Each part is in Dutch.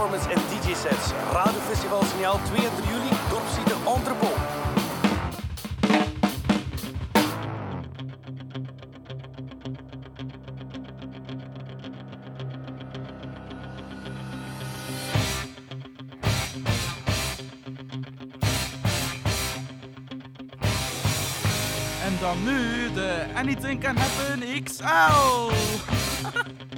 performance en DJ-sets. Radiofestival Signaal 2 en 3 juli, Dorpszieten Entrepot. En dan nu de Anything Can Happen XL.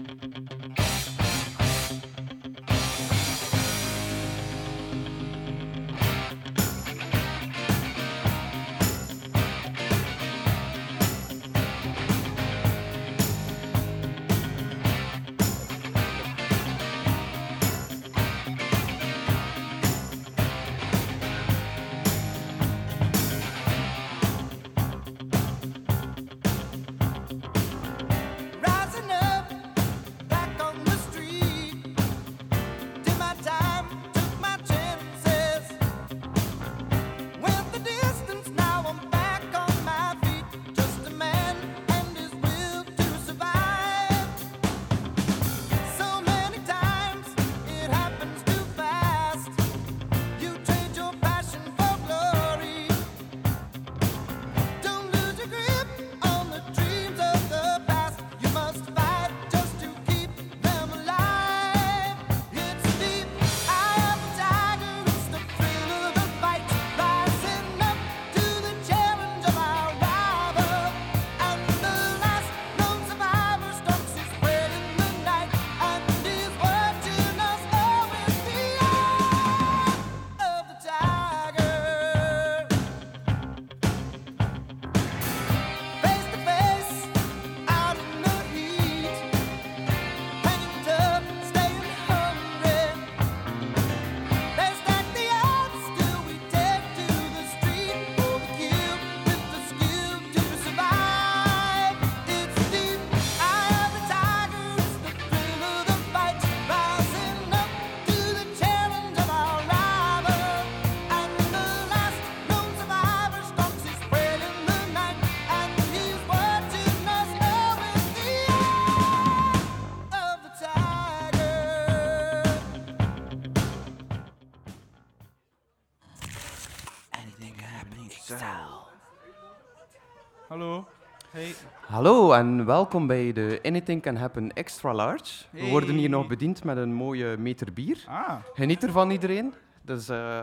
Hallo en welkom bij de Anything Can Happen Extra Large. We worden hier nog bediend met een mooie meter bier. Ah, Geniet ervan iedereen. Dat is eh,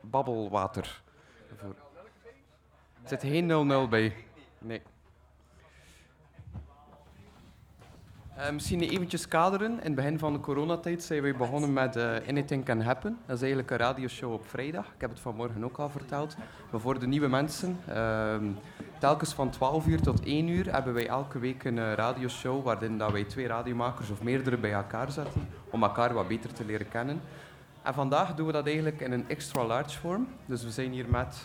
babbelwater. Er zit geen 0-0 bij. Nee. Eh, misschien eventjes kaderen. In het begin van de coronatijd zijn we begonnen met eh, Anything Can Happen. Dat is eigenlijk een radioshow op vrijdag. Ik heb het vanmorgen ook al verteld. Maar voor de nieuwe mensen, ehm, telkens van 12 uur tot 1 uur hebben wij elke week een eh, radioshow waarin dat wij twee radiomakers of meerdere bij elkaar zetten om elkaar wat beter te leren kennen. En vandaag doen we dat eigenlijk in een extra large vorm. Dus we zijn hier met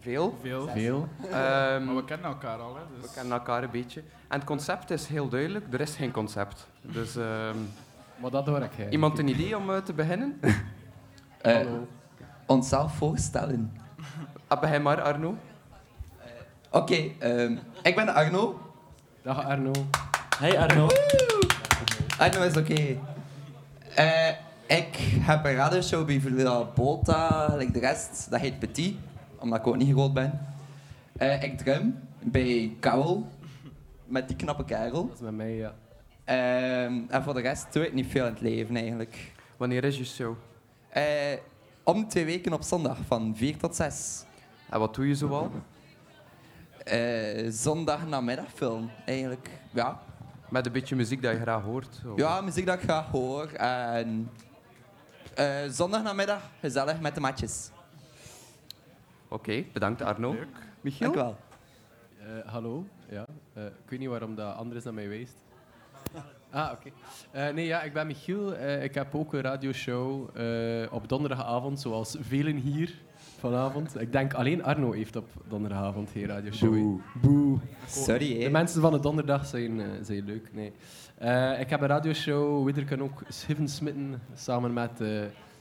veel. veel. Veel. Ehm, Maar we kennen elkaar al, hè. Dus. we kennen elkaar een beetje. En het concept is heel duidelijk, er is geen concept. Dus ehm, Maar dat hoor ik. hè. iemand een idee om eh, te beginnen? Eh, Hallo. onszelf voorstellen. Ah, begin maar, Arno. Oké, ehm, ik ben Arno. Dag Arno. Hey Arno. Arno is oké. Eh, ik heb een radioshow bij Villa Bota, like de rest. Dat heet Petit, omdat ik ook niet groot ben. Eh, ik drum bij Karel, met die knappe kerel. Dat is met mij, ja. Ehm, en voor de rest doe ik niet veel in het leven eigenlijk. Wanneer is je show? Eh, om twee weken op zondag, van 4 tot 6. En wat doe je zoal? Eh zondag namiddagfilm, eigenlijk. Ja. Met een beetje muziek dat je graag hoort? of- ja, muziek dat ik graag hoor. En eh zondag namiddag gezellig met de matjes. Oké, bedankt Arno. Leuk. Michiel? Dank u wel. Eh, hallo. Ja. Eh, ik weet niet waarom dat Andres naar mij wijst. Ah, oké. Eh, nee, ja, ik ben Michiel. Eh, ik heb ook een radioshow eh, op donderdagavond, zoals velen hier vanavond. Ik denk alleen Arno heeft op donderdagavond geen radioshow. hè. Boe. Sorry, De hè. mensen van de donderdag zijn, eh, zijn leuk. Nee. Eh, ik heb een radioshow, Widder kan ook Schiffen smitten, samen met eh,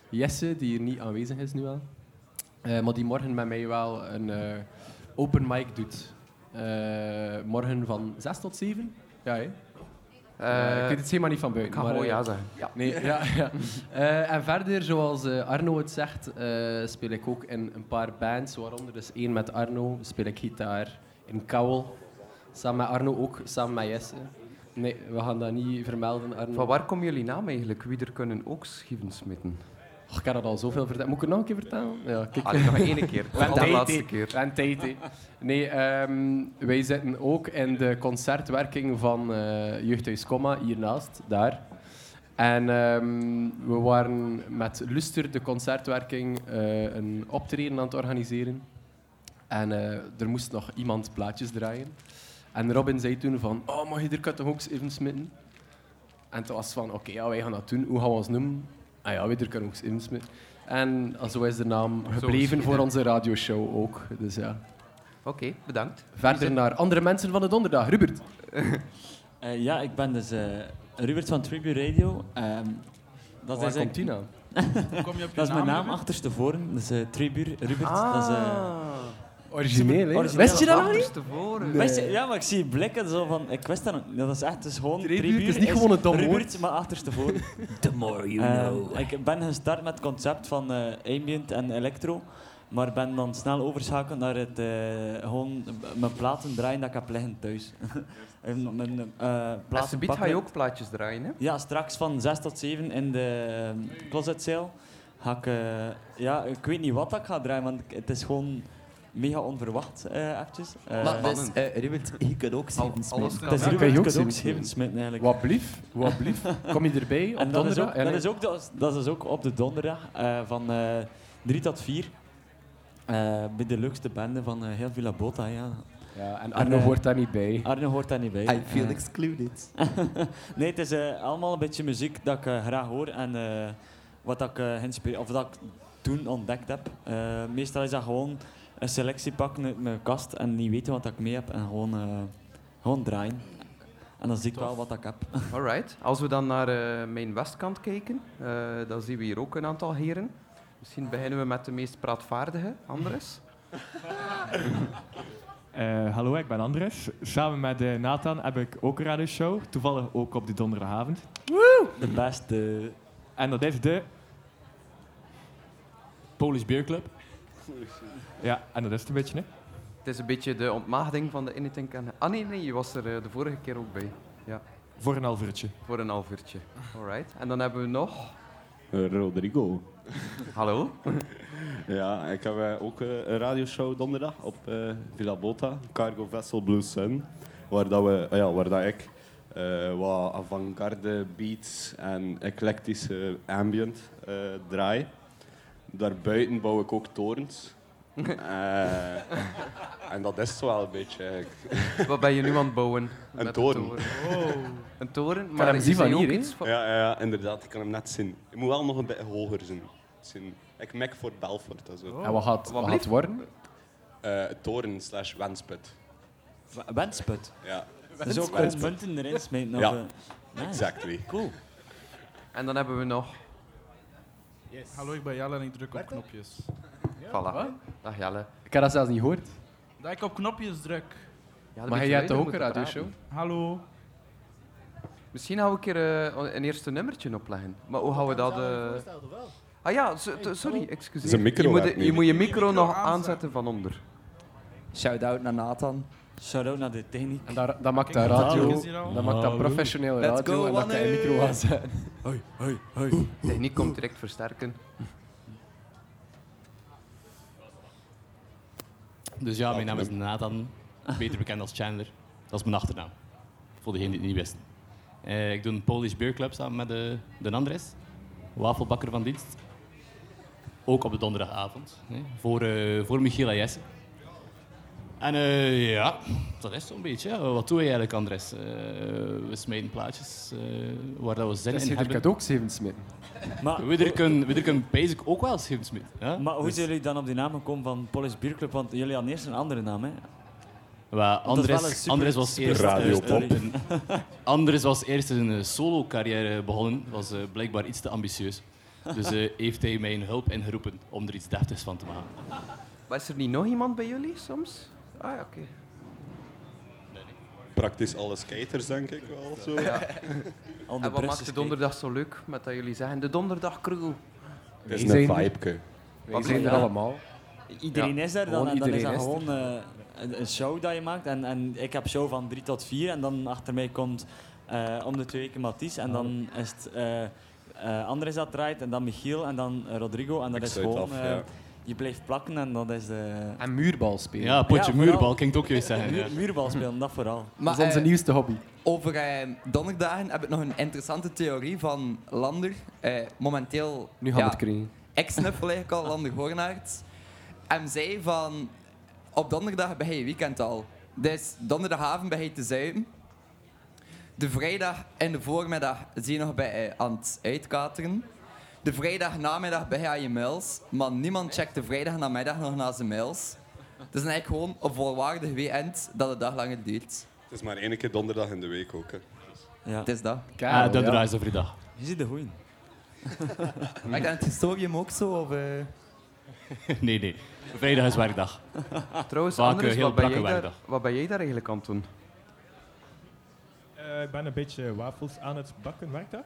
Jesse, die hier niet aanwezig is nu al. Eh, maar die morgen met mij wel een eh, open mic doet. Eh, morgen van 6 tot 7. Ja, hè? Eh, ik weet het helemaal niet van ik buiten. ga maar, gewoon eh, ja zeggen. Ja. Nee, ja, ja. En verder, zoals Arno het zegt, speel ik ook in een paar bands. Waaronder dus één met Arno, speel ik gitaar in Kouwel. Samen met Arno ook, samen met Jesse. Nee, we gaan dat niet vermelden, Arno. Van waar komen jullie naam eigenlijk? Wie er kunnen ook schieven smitten? Och, ik heb dat al zoveel verteld. Moet ik het nog een keer vertellen? Ja, kijk. Allee, nog één keer. De Van allerlaatste tijd, keer. Hè. Nee, ehm, wij zitten ook in de concertwerking van eh Jeugdhuis Comma, hiernaast, daar. En ehm, we waren met Luster, de concertwerking, eh, een optreden aan het organiseren. En eh, er moest nog iemand plaatjes draaien. En Robin zei toen van, oh, mag je er toch ook even smitten? En toen was van, oké, ja, wij gaan dat doen. Hoe gaan we ons noemen? Ah ja, wij er kunnen ook even smitten. En eh, zo is de naam gebleven voor onze radioshow ook. Dus ja. Oké, bedankt. Verder naar andere mensen van de donderdag. Rubert. Eh, ja, ik ben dus eh Rubert van Tribute Radio. Ehm, dat Waar is, komt die nou? Kom je op je dat is mijn naam achterstevoren. Dus eh Tribute, Rubert. Dat is, eh, Origineel, hè? Wist je dat nog niet? Achterstevoren. Wist je- ja, maar ik zie blikken zo van... Ik wist dat nog niet. Dat is echt dus gewoon... Tribute Tribute is niet gewoon een dom woord. maar achterstevoren. The more you Ehm, know. ik ben gestart met het concept van eh, ambient en electro. Maar ben dan snel overschakeld naar het eh, gewoon mijn platen draaien dat ik heb liggen thuis. En mijn eh platen ga pakken. je ook plaatjes draaien, hè? Ja, straks van 6 tot 7 in de uh, closetzaal ga ik... eh, ja, ik weet niet wat ik ga draaien, want het is gewoon mega onverwacht, eh eventjes. Eh, maar dus, eh, Rubert, je kunt ook zeven smitten. is ook, kan je ook ik kan ook zeven scheven smitten eigenlijk. Wat blief? Wat blief? Kom je erbij op En dat is, donderdag? ook, Ja, dat, is ook, dat, is, dat is ook op de donderdag eh, van 3 tot 4. eh, bij de leukste bende van eh, heel Villa Bota. Ja. Ja, en Arno En, hoort daar niet bij. Arne hoort daar niet bij. I feel excluded. nee, het is allemaal een beetje muziek dat ik graag hoor en eh, wat ik, eh, geïnspereerd- of dat ik toen ontdekt heb. Eh, meestal is dat gewoon een selectie pakken uit mijn kast en niet weten wat ik mee heb en gewoon, eh, gewoon draaien. En dan zie ik wel wat ik heb. Alright. Als we dan naar eh, mijn westkant kijken, eh, dan zien we hier ook een aantal heren. Misschien beginnen we met de meest praatvaardige, Andres. Eh, hallo, ik ben Andres. Samen met eh, Nathan heb ik ook een radioshow. Toevallig ook op die donderdagavond. De beste. En dat is de... Polish Beer Club. Ja, en dat is het een beetje, hè. Het is een beetje de ontmaagding van de Anything Can... Ah nee, nee, je was er eh, de vorige keer ook bij. Ja, Voor een half uurtje. voor een half uurtje. Alright. En dan hebben we nog... Eh, Rodrigo. Hallo. Ja, ik heb eh, ook een radioshow donderdag op eh, Villa Bota, Cargo Vessel Blue Sun. Waar, dat we, ja, waar dat ik eh, wat avant-garde beats en eclectische ambient eh, draai. Daarbuiten bouw ik ook torens. Eh, en dat is wel een beetje. eigenlijk. Wat ben je nu aan het bouwen? Een met toren. Een toren? hem je zien van hier, iets van- Ja, ja, ja, inderdaad, ik kan hem net zien. Je moet wel nog een beetje hoger zijn. zien. Ik mek voor Belfort en zo. En wat gaat, wat gaat worden? Eh, toren slash wensput. W- Wensput. Ja, Dus ook gewoon munten erin of, Ja. nice. exactly. Cool. En dan hebben we nog... Hallo, ik ben Jelle en ik druk op knopjes. Voilà. Dag Jelle. Ik heb dat zelfs niet gehoord. Dat ik op knopjes druk. Ja, Maar jij je hebt ook een radioshow? Hallo. Misschien gaan we een keer eh, een eerste nummertje opleggen. Maar hoe gaan we dat... eh, Ah ja, sorry, excuseer. Je, moet, je moet je micro micro nog aanzetten. aanzetten van onder. Shout-out naar Nathan. Shout-out naar de techniek. En daar, dat maakt dat radio, dat maakt dat professioneel Let's radio go, en dat kan je micro aanzetten. Hoi, hoi, hoi. Techniek komt direct versterken. Dus ja, mijn naam is Nathan, beter bekend als Chandler. Dat is mijn achternaam, voor degenen die het niet wisten. Eh, ik doe een Polish Beer Club samen met de, de Andres, wafelbakker van dienst. Ook op de donderdagavond, hè, voor, eh, voor Jesse. En eh, ja, dat is zo'n beetje. Ja. Wat doe je eigenlijk, Andres? Eh, we smijten plaatjes eh, waar dat we zin in hebben. ook zeven smitten. Maar, We kunnen, basic ook wel. Ja? maar hoe Dus- zijn jullie dan op die naam gekomen van Polish Beer Club? Want jullie hadden eerst een andere naam, hè? Een Andres, super- Andres was eerst Radio Pop. een- Andres was eerst een solo-carrière begonnen. Was blijkbaar iets te ambitieus. Dus eh, heeft hij mijn hulp ingeroepen om er iets deftigs van te maken. Maar is er niet nog iemand bij jullie soms? Ah ja, oké. praktisch alle skaters, denk ik wel. Zo. De En wat maakt de donderdag zo leuk met dat jullie zeggen de donderdag crew? Het is een vibeke. Wij zijn er Ja. allemaal. Iedereen is er, dan, en dan is dat is gewoon eh, een, een show dat je maakt. En, en ik heb show van 3 tot 4 en dan achter mij komt eh, om de twee weken Mathies. En dan is het eh eh, Andres dat draait en dan Michiel en dan Rodrigo. En dat Ik is gewoon, af, eh, ja. Je blijft plakken en dat is de... En muurbal spelen. Ja, potje Ja, vooral- muurbal, kan ik het ook juist zeggen. Muur- muurbal spelen, dat vooral. Maar, dat is onze eh, nieuwste hobby. Over eh, donderdagen heb ik nog een interessante theorie van Lander. Eh, momenteel Nu gaan we ja, het krijgen. ex-snuffel eigenlijk al, Lander Hoornaert. En zei van, op donderdag ben je weekend al. Dus donderdagavond ben je te zuipen. De vrijdag in de voormiddag zie je nog bij, eh, aan het uitkateren. De vrijdag namiddag ben je aan je mails. Maar niemand checkt de vrijdag namiddag nog naar zijn mails. Het is eigenlijk gewoon een volwaardig weekend dat de dag langer duurt. Het is maar één keer donderdag in de week ook. Hè. Ja. Het is dat. Ah, donderdag is over dag. Je ziet de goeie. Maar ik denk het historium ook zo, of... eh, nee, nee. Vrijdag is werkdag. Trouwens, Vaak, Andres, eh, heel wat, ben jij brakke daar, werkdag. wat ben jij daar eigenlijk aan het doen? Eh, ik ben een beetje wafels aan het bakken, werkt dat?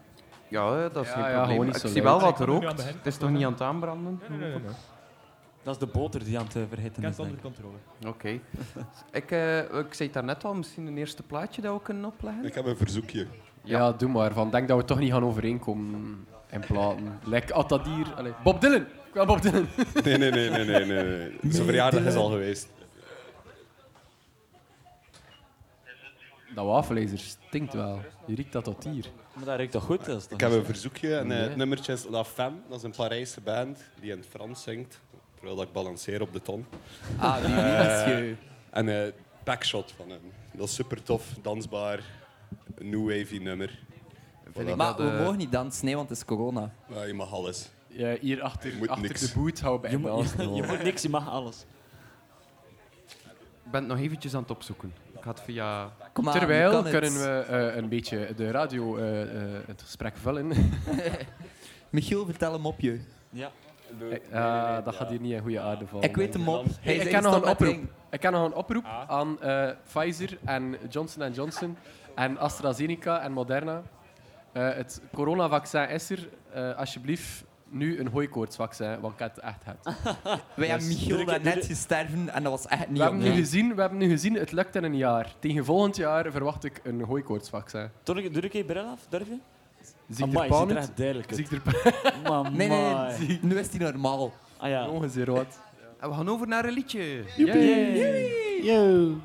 Ja, dat is Ja, geen ja, probleem. Ik zie wel wat er rookt. Het is toch niet aan het aanbranden? Nee, nee, nee. nee. Dat is de boter die aan het eh, verhitten Ik is. heb het denk onder controle. Oké. ik, eh, ik zei het daarnet al, misschien een eerste plaatje dat we kunnen opleggen? Ik heb een verzoekje. Ja. doe maar. Van, denk dat we toch niet gaan overeenkomen in platen. Like Atadir. Allee. Bob Dylan! Ik wil Bob Dylan. Nee, nee, nee, nee, nee. nee, nee. Zijn verjaardag is al geweest. Dat wafelijzer stinkt wel. Je riekt dat tot hier. Maar dat ruikt toch goed? Dat is toch Ik heb een verzoekje. En, eh, Nee. nummertje is La Femme. Dat is een Parijse band die in het Frans zingt. Terwijl dat ik balanceer op de ton. Ah, is je? En eh Backshot van hem. Dat is super tof, dansbaar, een new wavy nummer. Vind ik Maar we eh, mogen niet dansen, nee, want het is corona. Ja, je mag alles. Ja, hier achter, Je moet achter niks. de boot houden Je, bij ons. je, je moet niks, je mag alles. Ik ben het nog eventjes aan het opzoeken. Ik had via... Kom Terwijl kan het. kunnen we eh, een beetje de radio, eh, eh, het gesprek vullen. Michiel, vertel hem op je. Ja. Eh, dat gaat hier niet in goede aarde vallen. Ik weet hem op. Hij ik ken nog een oproep. ding. Ik ken nog een oproep aan eh, Pfizer en Johnson Johnson en AstraZeneca en Moderna. Eh, het coronavaccin is er. Eh, alsjeblieft, nu een hooikoortsvaccin, want ik heb het echt het. Wij hebben Michiel net gesterven en dat was echt niet We hebben, nu gezien, we hebben nu gezien, het lukt in een jaar. Tegen volgend jaar verwacht ik een hooikoortsvaccin. Doe ik, doe ik je bril af? Durf je? Zie ik Amai, er er echt duidelijk Zie ik er Nee, nee, nee. Nu is hij normaal. Ah ja. rood? En we gaan over naar een liedje. Yay.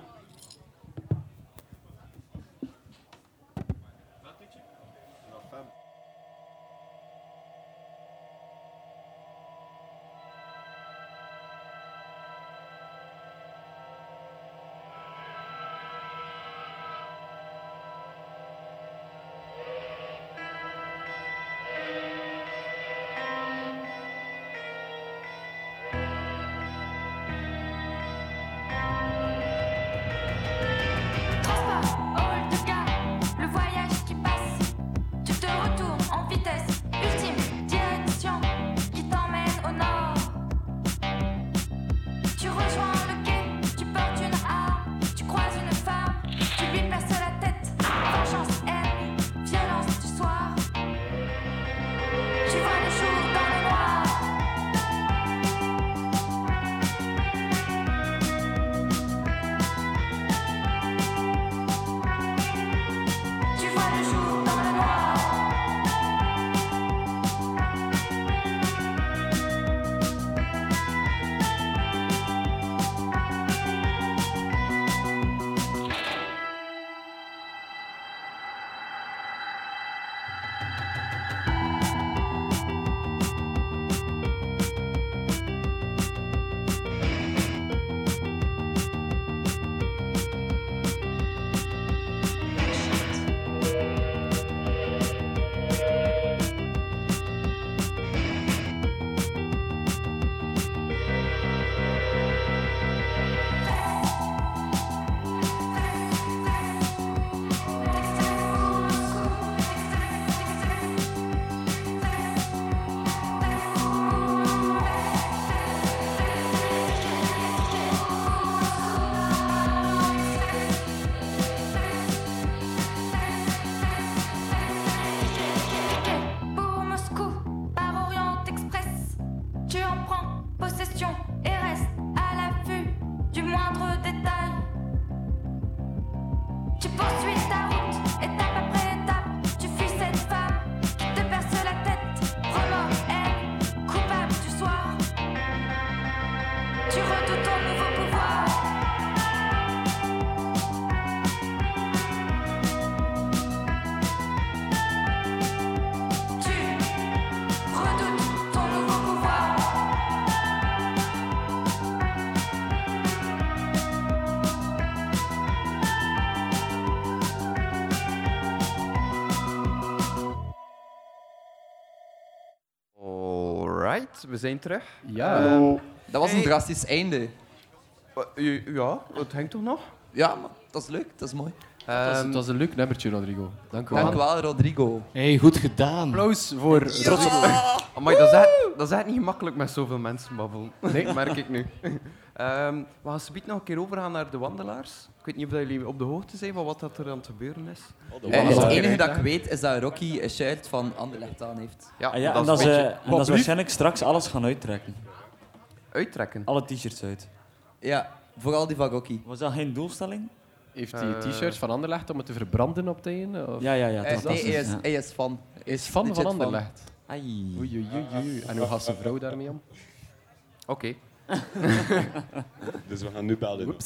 We zijn terug. Ja. Ehm, Dat was een hey. drastisch einde. Eh, Ja, het hangt toch nog? Ja, maar dat is leuk, dat is mooi. Dat was, Ehm, het was een leuk nummertje, Rodrigo. Dank u wel. Dank u wel, Rodrigo. Hey, goed gedaan. Applaus voor Rodrigo. Amai, dat, is echt, dat is echt niet gemakkelijk met zoveel mensen babbelen. Nee. merk ik nu. Ehm, we gaan subiet nog een keer overgaan naar de wandelaars. Ik weet niet of jullie op de hoogte zijn van wat dat er aan het gebeuren is. Eh, het enige dat ik weet is dat Rocky een shirt van Anderlecht aan heeft. Ja, Ah ja, dat en dat is ze, een en beetje... dat ze waarschijnlijk straks alles gaan uittrekken. Uittrekken? Alle t-shirts uit. Ja, vooral die van Rocky. Was dat geen doelstelling? Heeft hij Eh. t-shirts van Anderlecht om het te verbranden op het einde? Of? Ja, ja, ja. Eh, dat nee, hij het, is, ja. hij is fan. Hij is fan van. Anderlecht. Ai. Oei, oei, oei, oei. En hoe gaat zijn vrouw daarmee om? Oké. Dus we gaan nu bellen.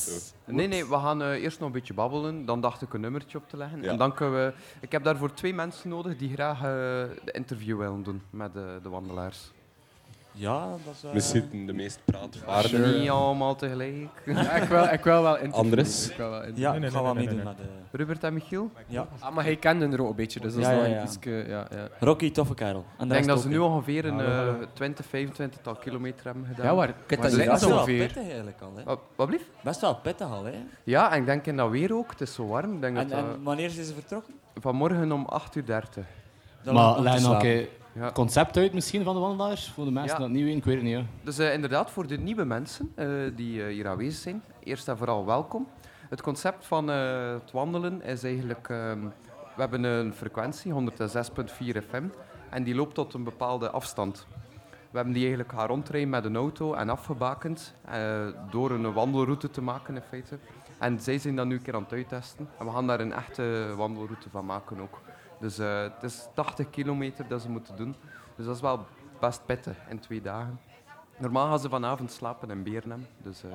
Nee, nee, we gaan eh, eerst nog een beetje babbelen. Dan dacht ik een nummertje op te leggen. Ja. En dan kunnen we... Ik heb daarvoor twee mensen nodig die graag eh, de interview willen doen met de, de wandelaars. Ja, dat is... eh, We zitten de meest praatvaardige. Niet allemaal tegelijk. Ja, ik wil, ik wil wel. Andres? Ik wil wel. Ja, ik ga wel nee, nee, meedoen nee, met de... Rupert en Michiel? Ja. Ah, maar hij kende er ook een beetje, dus dat is Ja, een ja. ietske- ja, ja. Rocky, toffe kerel. En Ik de denk dat ze nu ongeveer een Hallo, hallo. eh, 20, 25 tal kilometer hebben gedaan. Ja, waar, dat best dat Best wel pittig eigenlijk al, hè. Wat, wat blieft? Best wel pittig al, hè. Ja, en ik denk in dat weer ook. Het is zo warm. Denk En, dat en wanneer zijn ze vertrokken? vanmorgen om 8.30 uur. 30. Dan maar om te leg Ja. concept uit misschien van de wandelaars? Voor de mensen Ja. dat het niet weten, ik weet het niet. Dus eh, inderdaad, voor de nieuwe mensen eh, die eh, hier aanwezig zijn, eerst en vooral welkom. Het concept van het wandelen is eigenlijk... ehm, we hebben een frequentie, 106.4 FM, en die loopt tot een bepaalde afstand. We hebben die eigenlijk gaan rondrijden met een auto en afgebakend door een wandelroute te maken in feite. En zij zijn dat nu een keer aan het uittesten. En we gaan daar een echte wandelroute van maken ook. Dus eh, het is 80 kilometer dat ze moeten doen. Dus dat is wel best pittig in twee dagen. Normaal gaan ze vanavond slapen in Beernem. Dus eh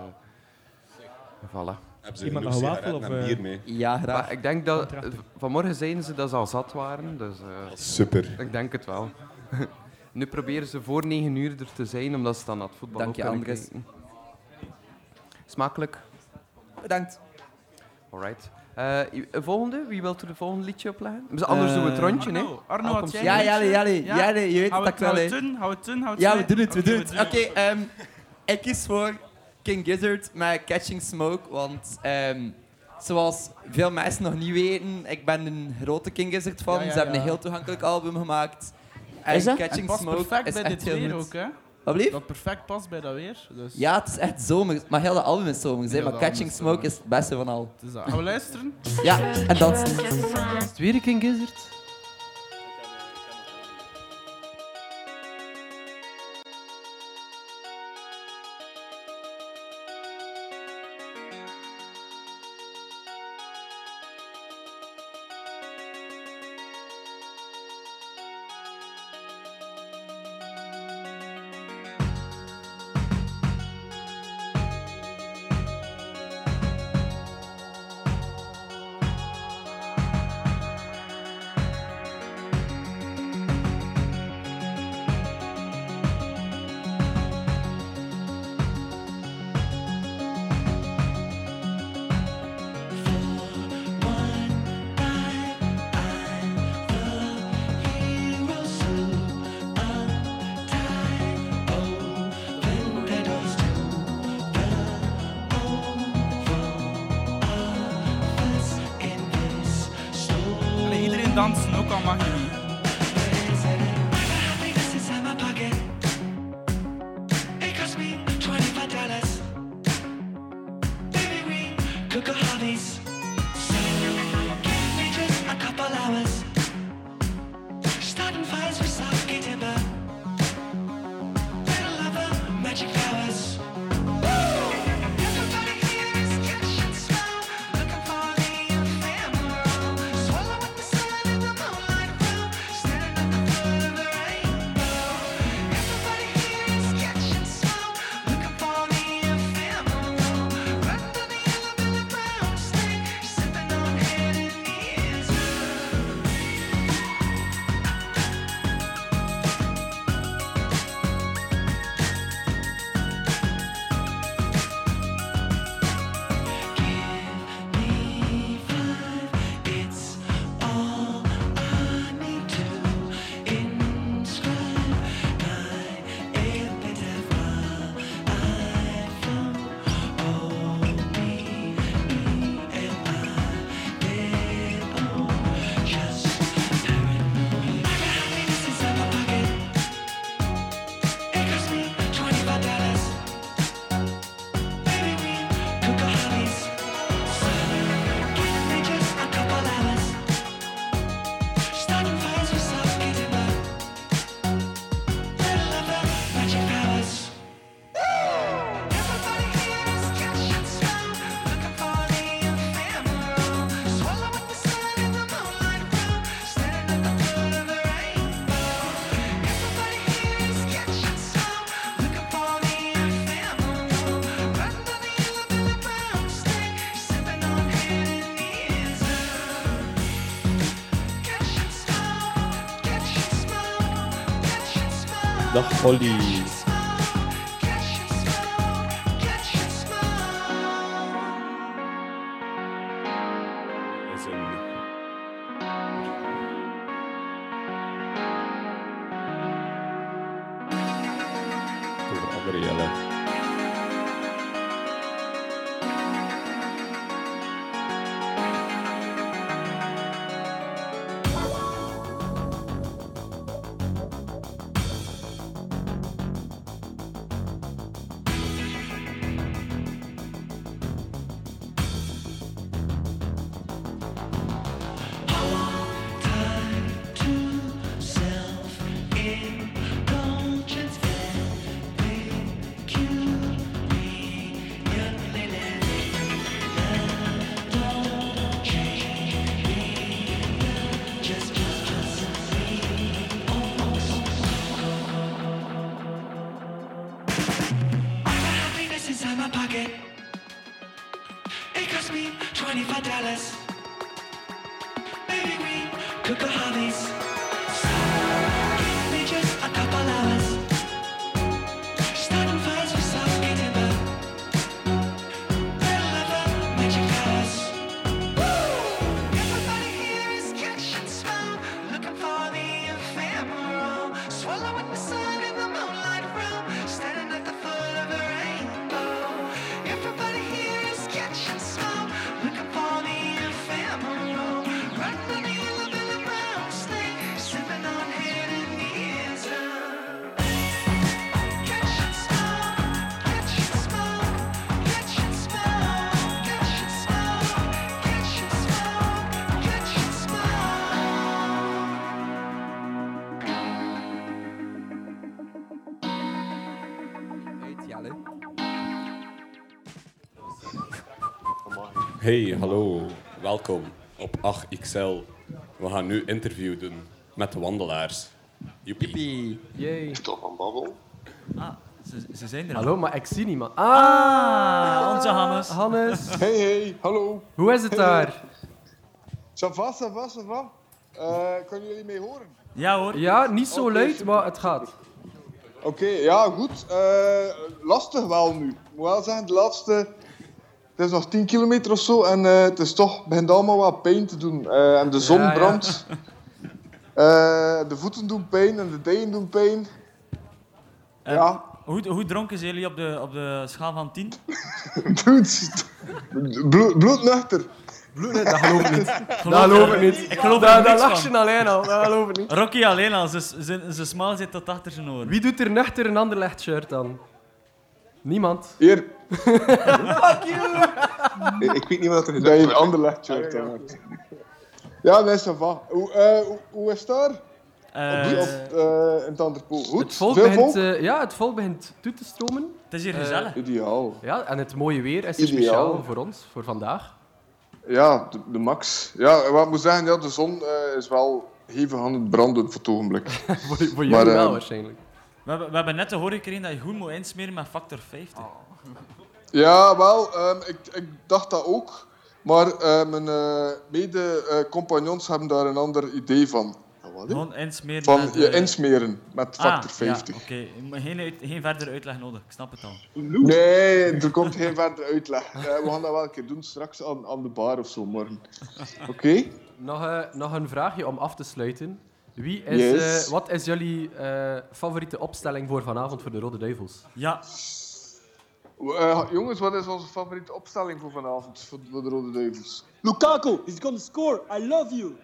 voilà. Hebben ze Iemand nog een wafel, of, bier eh? mee? Ja, graag. Maar ik denk dat... Vanmorgen zeiden ze dat ze al zat waren. Dus eh, Super. ik denk het wel. nu proberen ze voor 9 uur er te zijn, omdat ze dan naar het voetbal Dank ook je, Andres. kijken. Smakelijk. Bedankt. Alright. Eh, een volgende? Wie wil er een volgende liedje opleggen? Dus anders doen we het rondje, hè? Arno, Arno, had jij. Ja, liedje? Jelle, Ja? Jelle, je weet we ik wel, hè. het het het Ja, we doen? het, we Oké, doen het. Oké, ehm, ik kies voor King Gizzard met Catching Smoke, want ehm, zoals veel mensen nog niet weten, ik ben een grote King Gizzard fan. Ja, ja, Ze hebben ja. een heel toegankelijk album gemaakt. En Is dat? En Catching Smoke perfect is bij echt dit heel weer goed. ook, hè? Wat? Dat perfect past bij dat weer. Dus Ja, het is echt zomer, maar heel de album is zomer, hè, maar Catching Smoke zomer. is het beste van al. het is dat. Gaan we luisteren? Ja, en dansen. Is het weer een King Gizzard? Dansen, ook al Dag we Hey, hallo. Welkom op 8XL. We gaan nu interview doen met de wandelaars. Joepie. Yay. Toch van babbel? Ah, ze, ze zijn er al. Hallo, maar ik zie niemand. Ah, onze Hannes. Hannes. Hey, hey, hallo. Hoe is het Hey, daar? Ça va, ça va, ça va? Eh, kunnen jullie mee horen? Ja hoor. Ja, niet zo luid, super. maar het gaat. Oké, ja, goed. Eh, lastig wel nu. Ik moet wel zeggen, de laatste... Het is nog 10 kilometer of zo en eh, het is toch, begint allemaal wat pijn te doen. Eh, en de zon Ja, ja. brandt. Eh, de voeten doen pijn en de dijen doen pijn. Ja. Hoe, hoe dronken zijn jullie op de, op de schaal van 10? Bloed. Bloed, bloednuchter. Dat geloof ik niet. Dat Geloof ik niet. Ik geloof dat, lacht je alleen al. Dat geloof ik niet. Rocky alleen al, ze, ze, ze smaal zit tot achter zijn oren. Wie doet er nuchter een ander licht shirt aan? Niemand. Hier, Ik, ik weet niet wat er dat gezegd je een ander aan hebt. Ja, nee, ça va. Hoe, eh, hoe, hoe is het daar? Eh, Op, eh, in het andere pool. Goed? Het volk, Veel begint, volk? eh, ja, het volk begint toe te stromen. het is hier eh, gezellig. Ideaal. Ja, en het mooie weer is Ideaal. speciaal voor ons, voor vandaag. Ja, de, de max. Ja, wat ik moet zeggen, ja, de zon eh, is wel hevig aan het branden op het ogenblik. voor, voor Maar, wel eh, waarschijnlijk. We hebben, we hebben net te horen gekregen dat je goed moet insmeren met factor 50. Ja, wel, ehm, ik, ik dacht dat ook. Maar eh, mijn eh, mede-compagnons hebben daar een ander idee van. Gewoon insmeren Van met... je eh, insmeren met ah, factor 50. Ja, oké. Maar Geen, geen verdere uitleg nodig, ik snap het al. Nee, er komt geen verdere uitleg. We gaan dat wel een keer doen, straks aan, aan de bar of zo morgen. Oké? Nog, eh, nog een vraagje om af te sluiten. Wie is, Yes. eh, wat is jullie eh, favoriete opstelling voor vanavond voor de Rode Duivels? Ja, Eh, jongens, wat is onze favoriete opstelling voor vanavond voor, voor de Rode Duivels? Lukaku, he's gonna score. I love you.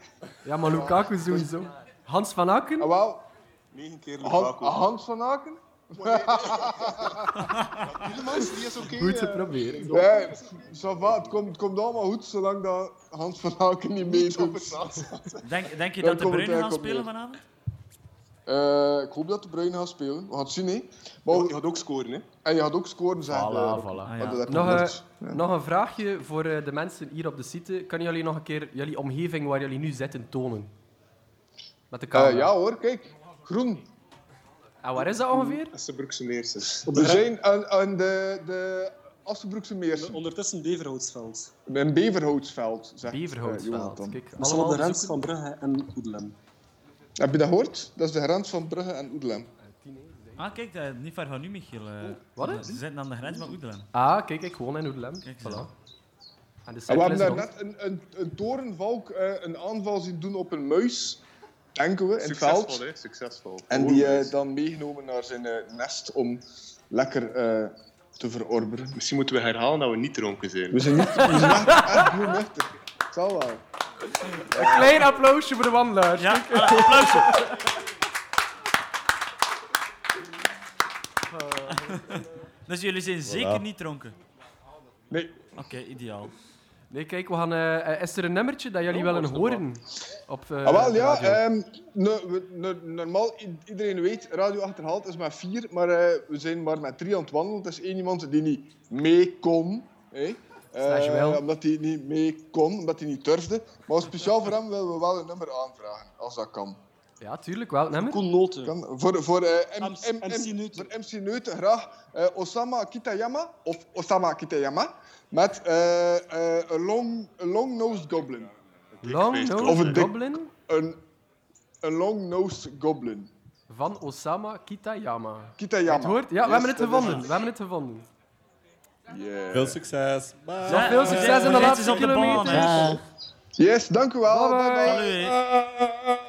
Ja, maar Lukaku sowieso. Hans van Aken? Ah, wel, Negen keer Han- Lukaku. Hans van Aken? Tielemans, die is oké. Goed eh. geprobeerd. Nee, het, komt, het komt allemaal goed zolang dat Hans van Aken niet meedoet. denk, denk je dat de Bruyne op spelen vanavond? Eh, ik hoop dat de Bruyne gaat spelen. We gaan het zien, hè. Maar, Je gaat ook scoren, hè? en je gaat ook scoren, zeggen. Voilà, eh, voilà. Ah, ja. dat Nog, eh, nog een vraagje voor eh, de mensen hier op de site. Kunnen jullie nog een keer jullie omgeving waar jullie nu zitten tonen? Met de Eh, camera. ja hoor, kijk. Groen. En waar is dat ongeveer? Assenbroekse Meers. We zijn aan, aan de, de Assenbroekse Meers. Ondertussen Beverhoutsveld. Een beverhoutsveld, zegt eh, Beverhoutsveld. Jonathan. Kijk, Dat is allemaal wel de bezoeken. van Brugge en Oedelem. Heb je dat gehoord? Dat is de grens van Brugge en Oedelem. Ah, kijk, dat, niet ver van u, Michiel. eh. wat Ze is? zitten aan de grens met Oedelen. Ah, kijk, ik woon in Oedelem. Kijk Voilà. En de En we cirkel hebben is daar rond. net een, een, een torenvalk eh, een aanval zien doen op een muis, denken we, in het Succesvol, veld. hè? Succesvol. En die eh, dan meegenomen naar zijn eh, nest om lekker eh, te verorberen. Misschien moeten we herhalen dat we niet dronken zijn. We zijn niet we zijn echt, echt goed nuchter. Het zal wel. Een klein applausje voor de wandelaars. Ja, ah, applausje. dus jullie zijn zeker niet dronken? Nee. Oké, ideaal. Nee, kijk, we gaan, eh, is er een nummertje dat jullie Oh, willen horen? Op, eh, ah, wel, ja. ehm, normaal, iedereen weet, Radio Achterhaald is maar vier, maar eh, we zijn maar met drie aan het wandelen. Het is één iemand die niet mee kon. hè. Eh, wel. omdat hij niet mee kon, omdat hij niet durfde. Maar speciaal voor hem willen we wel een nummer aanvragen, als dat kan. Ja, tuurlijk, welk nummer? Koen Noten. Kan, voor, voor, eh, M- MC M- M- MC Neuten. voor MC Neuten graag eh, Osama Kitayama, of Osama Kitayama, met eh, eh, een long, long-nosed goblin. Long Of Nose een dik- Goblin Een, een long-nosed goblin. van Osama Kitayama. Kitayama. Het hoort? Ja, we Yes, hebben het gevonden. We hebben het gevonden. Yeah. Veel succes. Bye. Ja, veel succes in de laatste is op de baan, kilometer. Yes, dank u wel. Bye bye. Bye bye.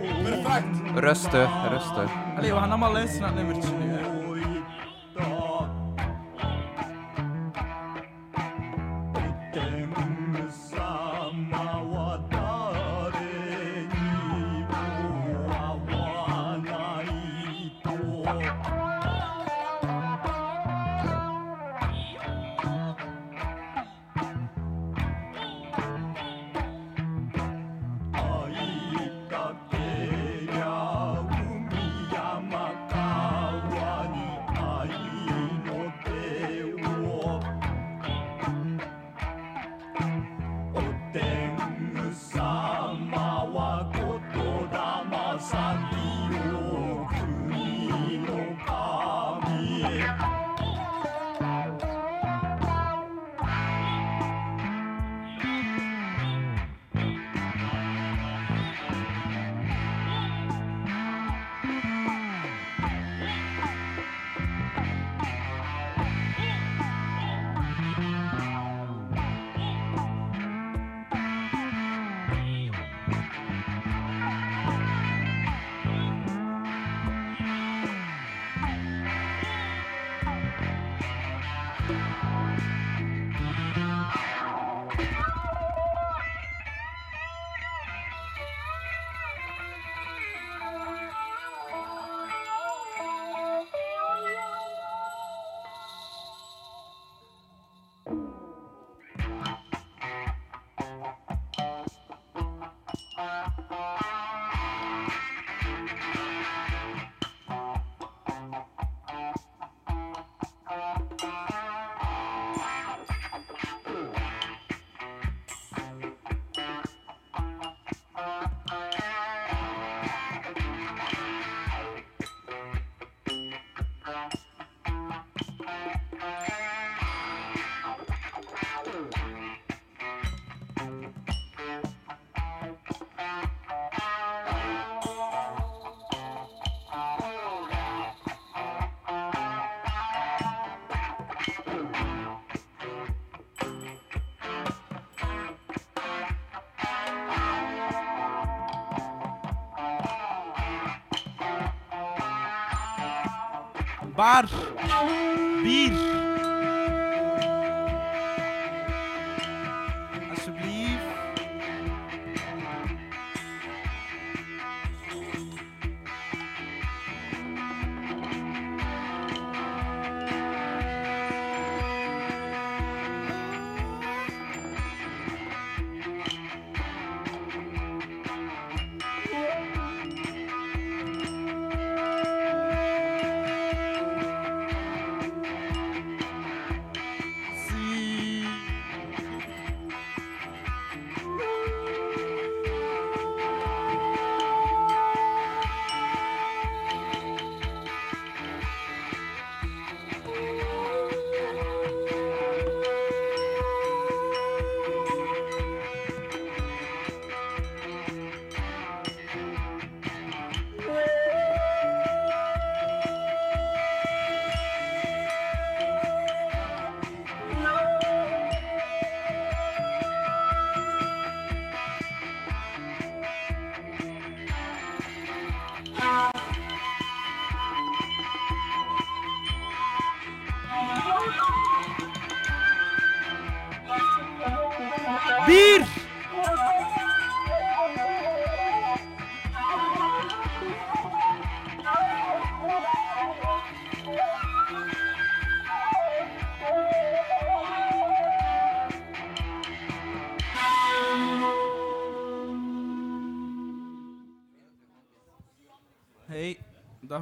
Perfect. Rustig, rustig. Allee, we gaan allemaal luisteren naar het nummertje nu, hè.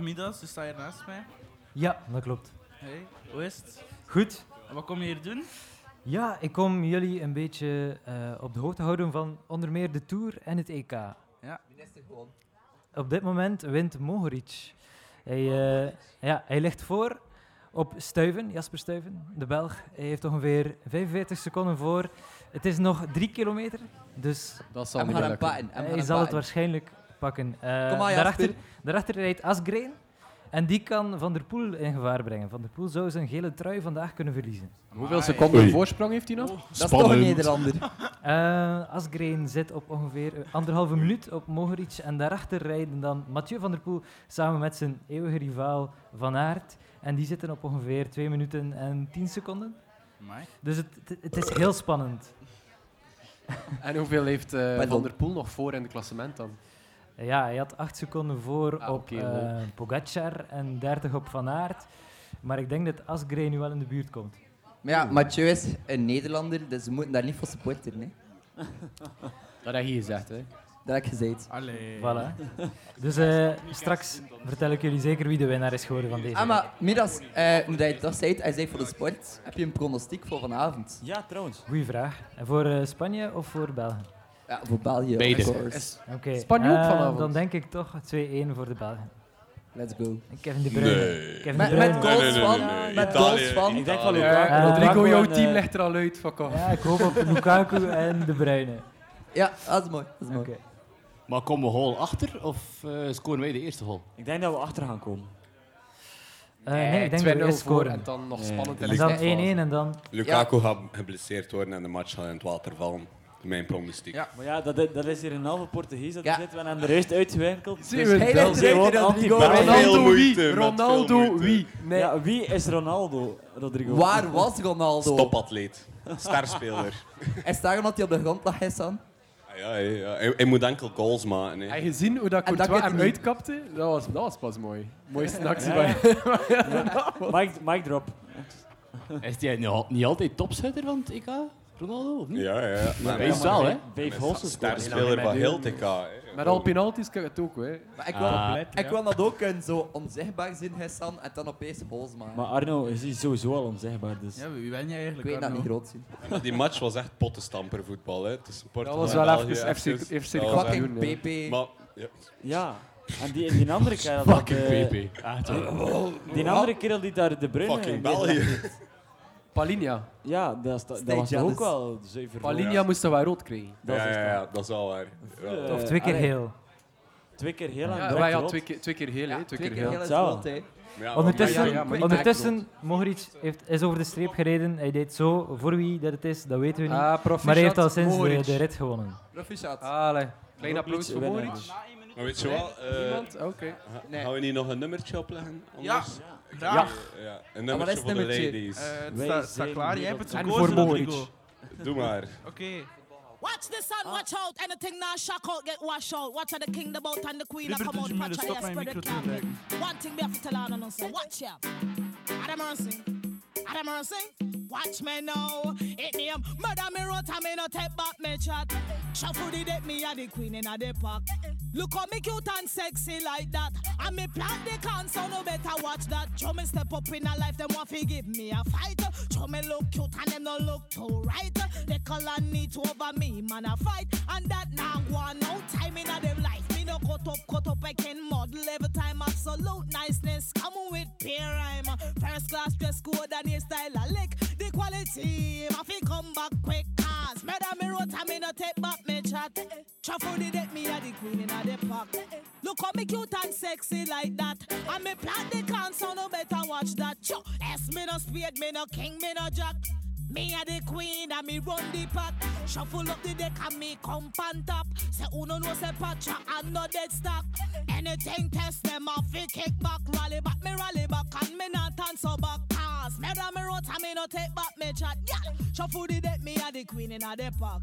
Midas, staat hier naast mij. Ja, dat klopt. Hey, hoe is het? Goed. En wat kom je hier doen? Ja, ik kom jullie een beetje eh, op de hoogte houden van onder meer de Tour en het EK. Ja. Op dit moment wint Mohoric. Hij, eh, ja, hij ligt voor op Stuyven, Jasper Stuyven, de Belg. Hij heeft ongeveer 45 seconden voor. Het is nog drie kilometer, dus Dat zal Hem niet gaan meer hem lukken. hij hem zal het waarschijnlijk pakken. Eh, Kom maar, daarachter, daarachter rijdt Asgreen. En die kan Van der Poel in gevaar brengen. Van der Poel zou zijn gele trui vandaag kunnen verliezen. Hoeveel seconden Oei. voorsprong heeft hij nog? Dat is toch een Nederlander. Eh Asgreen zit op ongeveer eh, anderhalve minuut op Mohoric. En daarachter rijden dan Mathieu van der Poel samen met zijn eeuwige rivaal Van Aert. En die zitten op ongeveer 2 minuten en 10 seconden. Amai. Dus het, het, het is heel spannend. En hoeveel heeft eh. Van der Poel nog voor in het klassement dan? Ja, hij had 8 seconden voor Ah, op eh. Pogacar en 30 op Van Aert. Maar ik denk dat Asgreen nu wel in de buurt komt. Maar ja, Mathieu is een Nederlander, dus ze moeten daar niet voor supporteren. Hè. Dat heb je gezegd, hè? Dat heb ik gezegd. Allee. Voilà. Dus eh, straks vertel ik jullie zeker wie de winnaar is geworden van deze. Ah, maar Midas, eh, hoe dat je dat zei, hij zei voor de sport, heb je een pronostiek voor vanavond? Ja, trouwens. Goeie vraag. En voor eh, Spanje of voor België? Ja, voor België, Beide. Oké. Spanje ook eh, vanavond? Dan denk ik toch 2-1 voor de Belgen. Let's go. Kevin De Bruyne. Nee. Kevin Met, De met Bruyne. goals Nee, nee, nee, van, met Italië, goals van. Ik denk van. Lukaku. Rodrigo, jouw team eh, ligt er al uit. Fuck off. Ja, ik hoop op Lukaku en De Bruyne. Ja, dat is mooi. Dat is. Maar komen we hol achter of eh, scoren wij de eerste hol? Ik denk dat we achter gaan komen. Eh, nee, ik denk dat we 2-0 eerst scoren. en dan nog Nee. spannend En dan 1-1 slotfase. en dan... Lukaku gaat geblesseerd worden en de match gaat in het water vallen. Mijn pronostiek. Ja. Maar ja, dat, dat is hier een halve Portugees dat Ja. zit. We hebben hem er juist uitgewinkeld. Zie Dus Hij gewoon Rodrigo. Ronaldo wie? Ronaldo wie? Nee. Ja, wie is Ronaldo, Rodrigo? Waar was Ronaldo? Stopatleet. Starspeler. Hij staat omdat hij op de grond lag, Hassan. Ah, ja, ja, ja. Hij, hij moet enkel goals maken. Hè. Heb je gezien hoe dat En dat Courtois hem uitkapte? Dat was, dat was pas mooi. Mooiste actie bij Mic, mic drop. Is hij niet al- niet altijd topschutter van het EK, Ronaldo? Of niet? Ja, ja, ja. Maar hij is wel, hè? Gescoord. Starspeler van heel TK. Met al penalties kan het ook, hè. Maar ik wil, Ah. ik wil dat ook kunnen zo onzichtbaar zien, Hassan, en dan opeens goals maken. Maar Arno is sowieso al onzichtbaar. Dus. Ja, wie ben jij ik eigenlijk? weet dat niet groot zien. Die match was echt pottenstamper voetbal. Hè. Tussen Portugal was en wel even FC even. FC Dat was Fucking doen, PP. Maar, ja. Ja. En die, die andere kerel... dat, Fucking eh, PP. Toch. Die andere kerel die daar de Bruyne... Fucking in België. Palinha. Ja, dat, dat was jealous. ook wel zuiver. Palinha moest toch wel rood krijgen? Dat is ja, ja, ja, dat is wel waar. Ja. Eh, Of twee keer allee, heel. Twee keer heel en Ja, ja, twee keer, twee keer heel, hè. Twee keer heel. heel is rood, hè. Ja, Ondertussen, ja, ja, ondertussen Mohoric heeft, is over de streep gereden. Hij deed zo. Voor wie dat het is, dat weten we niet. Ah, proficiat, maar hij heeft al sinds de, de rit gewonnen. Proficiat. Allee. Klein applaus voor. Mohoric. Maar weet je wel, eh? Oké. ga- gaan we niet nog een nummertje opleggen? Ja. Anders? Ja, een Ah, wat is nummertje voor de nummertje? ladies. Eh, het Wij staat, staat zijn klaar. Jij hier hebt het op- En gekozen, voor Mohoric. Rodrigo. Doe maar. Oké. Watch the sun, watch out, anything now shock out, get washed out. Watch how the king, the boat, and the queen, I Liever come out, tussen patch, midden, I stop mijn spread the micro te camping. werken. One thing me have to tell on and say, watch ya. Ada mercy, Ada mercy. Watch me now. It name murder me road, I me no take back me chat. Shuffle the deck, me a the queen in a the park. Look how me cute and sexy like that. And me plant the can, so no better watch that. Show me step up in a life, them want to give me a fight. Show me look cute and them no look too right. They call and need to over me, man a fight. And that now one no time in a them life. No cut up, cut up, I can model every time. Absolute niceness, come with peer rhyme. First class dress code and your style a lick. The quality, I fi come back quick. Cause murder me road, I me no take back me chat. Truffle the deck, me a the queen in the park. Look how me cute and sexy like that. And me plant the so no better watch that. Cho, S me no spade, me no king, me no jack. Me a the queen and me run the pack. Shuffle up the deck and me come on top. Say uno no say patcha and no dead stock. Anything test them off, fi kick back, rally back, me rally back and me not so back. Cause me run me road and me no take back me chat. Yeah, shuffle the deck, me a the queen in a the park.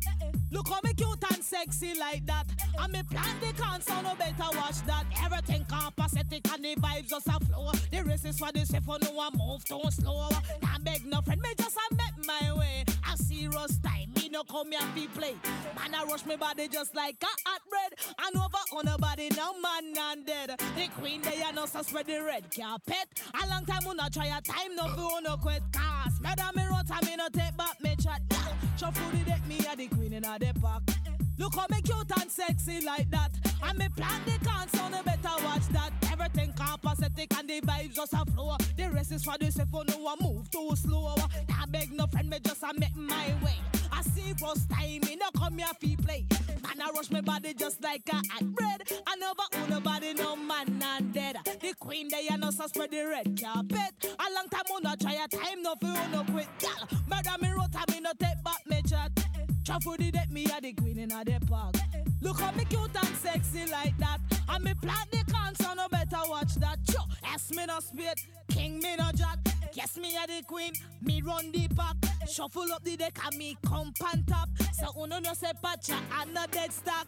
Look how me cute and sexy like that. And me plan the so no better watch that. Everything compositic and the vibes just a flow. The race is for the safe, no one move too slow. Now beg no friend, me just a met my way. A serious time, me no come here fi play. Man, I rush me body just like a hot bread. And over on a body, no man and dead. The queen, they are no so spread the red carpet. A long time, not try a time, no fi no quit. Cause, madam, me rot, and me no take back me chat. Shuffle the deck, me a the queen in a the park. Look how me cute and sexy like that. And me plan the so no better watch that. Everything compositic and the vibes just a flow. The rest is for the safe, oh, no one move too slow. Can't beg no friend, me just a make my way. I see first time, me no come here fi play. Man, I rush my body just like a hot bread. I never own nobody, no man and dead. The queen, they are no so spread the red carpet. A long time, we no try a time, no fi no quit. Girl, murder me road, I me no take back me chat. Truffle the deck, me a the queen in a the park. Look how me cute and sexy like that. And me plant the can, so no better watch that. Cho, S me no spit, king me no jack. Guess me a the queen, me run the pack. Shuffle up the deck and me come pan top. So uno no say patcha and no dead stock.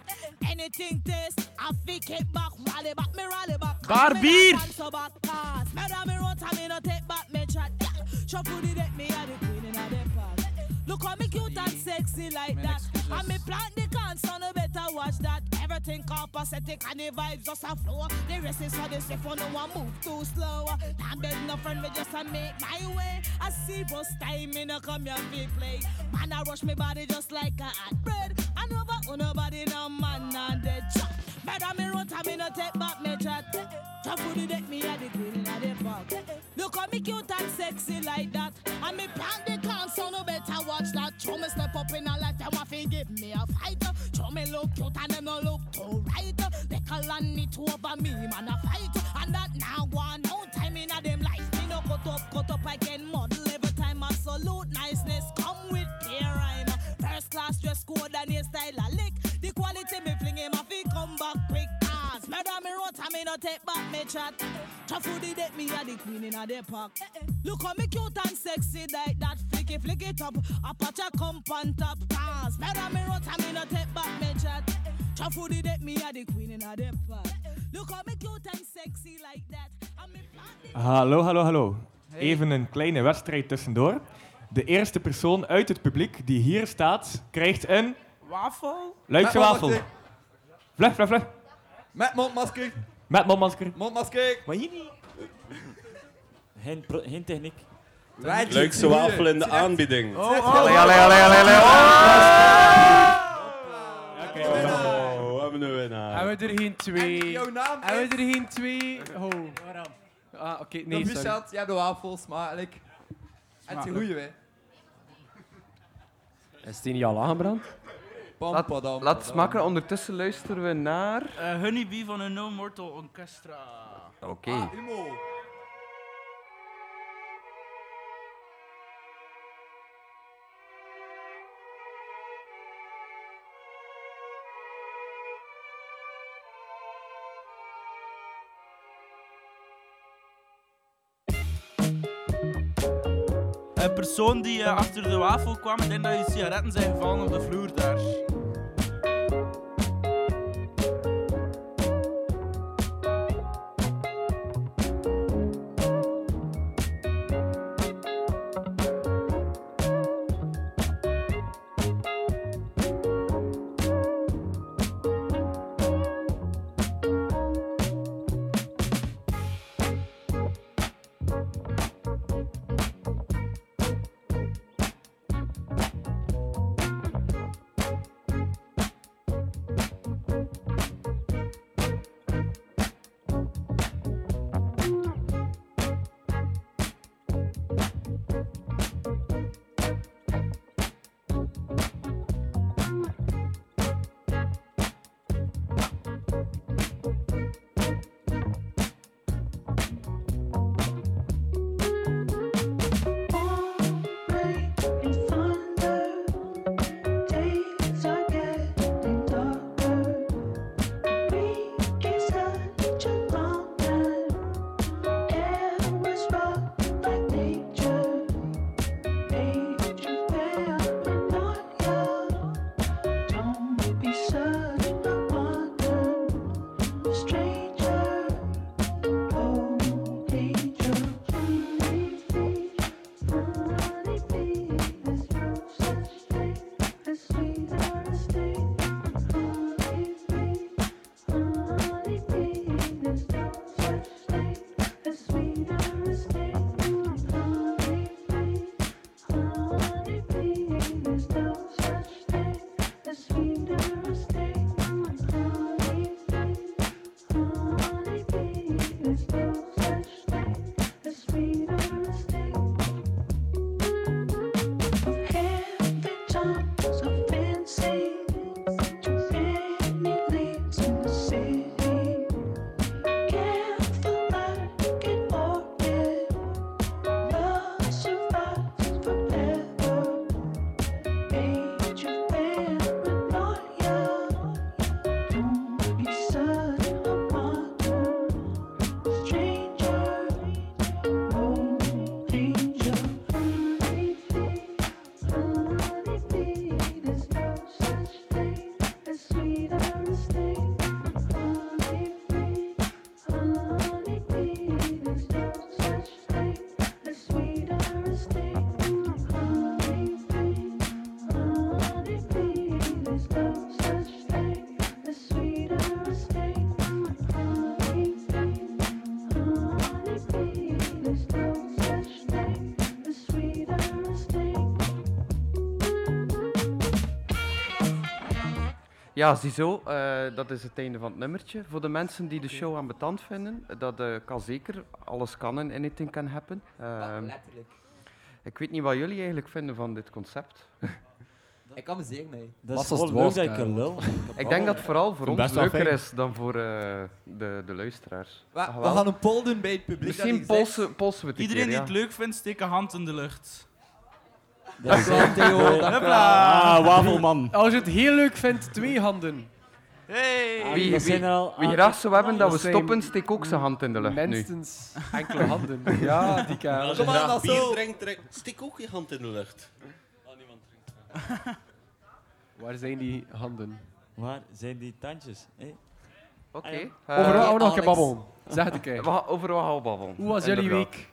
Anything taste, I fake it back, rally back, me rally back. Bar Me bier. no dance so back. Madam me run, me no take back me chat. Shuffle the deck, me a the queen in a the park. Look how me cute and sexy like that. And me plant the can, so no better watch that. Everything compositic and the vibes just a flow. The rest is for the safe, no one move too slow. Can't beg no friend, me just a make my way. I see bus time, me no come here fi play. Man, I rush me body just like a hot bread. And over on nobody, no man, and dead chop. Better me run, and me no take back me chat. For the deck, me a the queen in the park. Look how me cute and sexy like that. And me plant the can, so no better watch that. Show me step up in a life, them fi give me a fight. Show me look cute and them no look too right. They call on me to over me, man a fight. And that now one, no time in a them life. Me no cut up, cut up, I can model every time. Absolute niceness, come with clear rhyme. First class dress code and style a lick. The quality me fling him, I me no take back me chat. Truffle the deck, me a the queen in a the park. Look how me cute and sexy like that. Flick it, flick it up. Apache come on top. Cause murder me road, I me no take back me chat. Truffle the deck, me a the queen in a the park. Look how me cute and sexy like that. And Hallo, hallo, hallo. Even een kleine wedstrijd tussendoor. De eerste persoon uit het publiek die hier staat, krijgt een Wafel? Luikse wafel. Vlug, vlug, vlug. Met mondmasker. Met mondmasker. Mondmasker. Maar hier niet. Geen, pro- geen techniek. Leukste wafel in de aanbieding. Oh, oh, Allee, allee, allee, allee, allee. Oh, we hebben een winnaar. Hebben we er geen twee? En jouw naam Hebben we er geen twee? Oh. Ah, oké. Nee, sorry. Proficiat, ja, de wafels, smakelijk. En het is een goeie, hè. Is die niet al aangebrand? Laat, laat smaken. Ondertussen luisteren we naar... Eh, Honeybee van een No Mortal Orchestra. Oké. Ah, persoon die eh, achter de wafel kwam. Ik denk dat je sigaretten zijn gevallen op de vloer daar. Ja, ziezo, eh dat is het einde van het nummertje. Voor de mensen die de show aan betand vinden, dat eh, kan zeker. Alles kan en anything can happen. Ehm, letterlijk. ik weet niet wat jullie eigenlijk vinden van dit concept. Ik amuseer mij. Dat is gewoon leuk dat ik een lul. Ik denk dat het vooral voor ons leuker is dan voor eh, de, de luisteraars. We, Ah, we gaan een poll doen bij het publiek. Misschien polsen, polsen we het een Iedereen keer, die ja. het leuk vindt, steek een hand in de lucht. Dat is wel Theo. Hopla. Ah, wafelman. Als je het heel leuk vindt, twee handen. Hey! Ah, Wie, wie, al- wie graag zou hebben dat we stoppen, steek ook zijn hand in de lucht nu. Minstens enkele handen. Ja, die kan. Als je Kom aan, zo. drinkt, drink- steek ook je hand in de lucht. Waar zijn die handen? Waar zijn die tandjes? Hey. Oké. Ah, eh, Over wat gaan we nog Alex. babbelen? Zeg het een keer. over wat gaan we babbelen. Hoe was jullie week?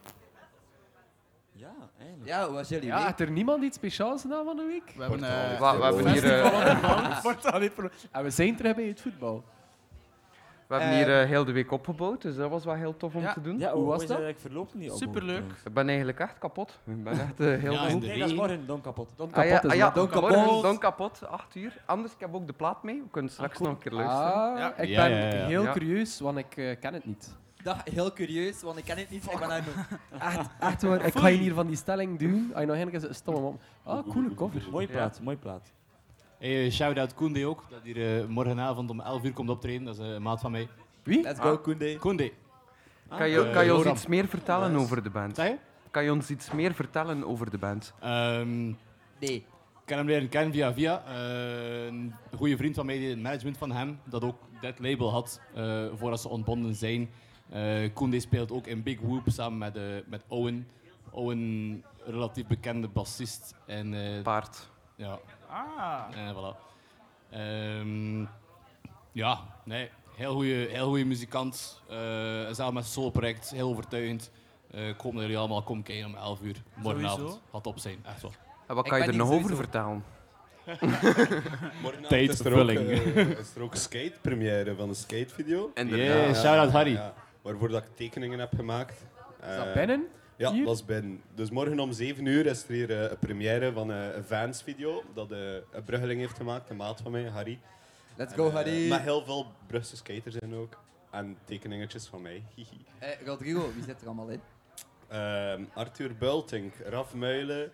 Ja, hoe was jullie Ja, week? er niemand iets speciaals gedaan van de week? We hebben eh, We, we hebben hier, eh, pro- En we zijn terug bij het voetbal. we hebben hier eh, heel de week opgebouwd, dus dat was wel heel tof om Ja. te doen. Ja, Hoe hoe was dat? Ik verloop niet op. Superleuk. Ik ben eigenlijk echt kapot. Ik ben echt eh, heel Ja, moe. in de Nee, dat is morgen dan kapot. Don Ah, ja, kapot ah, ja, wat. Don morgen kapot. Don kapot, 8 uur. Anders, ik heb ook de plaat mee. We kunnen straks nog een keer luisteren. Ah, Ja. ik Ja, ben ja, ja. heel Ja. curieus, want ik eh, ken het niet. Dat heel curieus, want ik ken het niet. Ik ben daar. Echt, echt waar. Ik ga je hier van die stelling doen. Als je nog eigenlijk een stomme mom. Ah, coole cover. Mooie plaat, mooie plaat. Hey, shout-out Koende ook, dat hier eh, morgenavond om 11 uur komt optreden. Dat is eh, een maat van mij. Wie? Let's go, Koende. Koende. Kan je, eh, kan je ons iets meer vertellen over de band? Zeg je? Kan je ons iets meer vertellen over de band? Ehm, Nee. Ik ken hem leren kennen via via. Eh, een goede vriend van mij, die het management van hem, dat ook dit label had, eh, voordat ze ontbonden zijn. Eh Koende speelt ook in Big Whoop samen met, eh, met Owen ook een relatief bekende bassist. En, eh, Paard. Ja. Ah. En voilà. Ehm, ja, nee. Heel goede heel goeie muzikant. Eh zelf met zijn solo-project. Heel overtuigend. Eh, ik hoop dat jullie allemaal komen kijken om 11 uur. Morgenavond. Gaat op zijn. Echt wel. En wat kan je er nog over vertellen? Morgenavond Tijd is er ook, is er ook skate-première van een skatevideo. Inderdaad. Yeah, shout-out Harry. Waarvoor dat ik tekeningen heb gemaakt. Is dat Eh, binnen? Ja, Hier? dat is binnen. Dus morgen om 7 uur is er hier eh, een première van eh, een Vans-video dat eh, een Bruggeling heeft gemaakt, een maat van mij, Harry. Let's En, go, Harry. Met heel veel Brugse skaters in ook. En tekeningetjes van mij. Eh, Rodrigo, wie zit er allemaal in? Ehm, Arthur Bultink, Raf Muilen.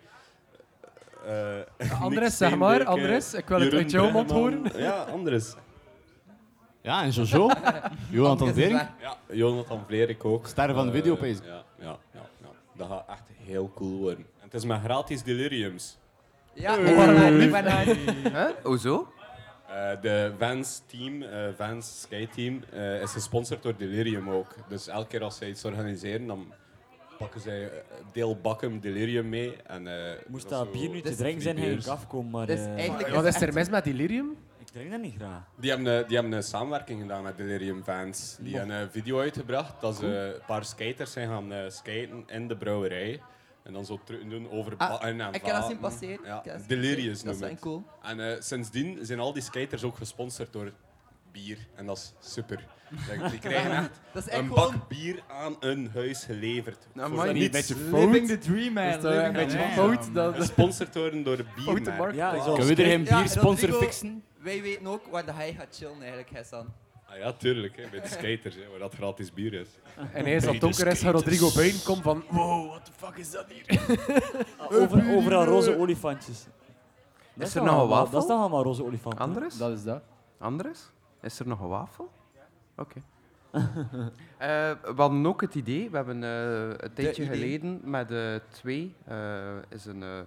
eh, Andres, zeg maar, Andres, ik wil het uit jouw mond horen. Ja, Andres. Ja, en Jojo. Jonathan Vering. Ja, Jonathan Vlerik ook. Sterren van de Eh, videopees. Ja, ja, ja, ja. Dat gaat echt heel cool worden. En het is met gratis deliriums. Ja, ik ben- aan. Huh? Hoezo? Eh, de Vans team, eh Vans Skate Team, eh, is gesponsord door Delirium ook. Dus elke keer als zij iets organiseren, dan pakken zij deel bakken Delirium mee. En, eh, Moest dat dat is bier nu te drinken zijn, ging ik afkomen. Maar, Dus eigenlijk Wat is er mis met delirium? Ik drink dat niet graag. Die hebben, eh, die hebben een samenwerking gedaan met Delirium Fans. Die hebben een video uitgebracht dat ze een paar skaters zijn gaan eh, skaten in de brouwerij. En dan zo terug doen over Ah, en ik heb dat zien passeren. Ja, Delirious. Dat is het. En eh, sindsdien zijn al die skaters ook gesponsord door bier. En dat is super. Die krijgen echt Dat is echt een gewoon- bak bier aan hun huis geleverd. Nou, Voor maar niet niets. een beetje Living the dream, man. Is dat een beetje fout? Dat- Gesponsord worden door markt. Ja, Kunnen we er geen Ja, biersponsor Rodrigo, fixen? Wij weten ook waar de hij gaat chillen eigenlijk, Hassan. Ah, ja, tuurlijk. Hè, bij de skaters, hè, waar dat gratis bier is. En eens dat Bij de donker is, gaat Rodrigo buiten komt van... Wow, what the fuck is dat hier? Ah, over, overal roze olifantjes. Dat Is er nog een wafel? Dat is toch allemaal roze olifanten? Andres? Dat is dat. Andres? Is er nog een wafel? Oké. Eh, we hadden ook het idee, we hebben eh, een tijdje geleden met eh, twee, eh, is een eh,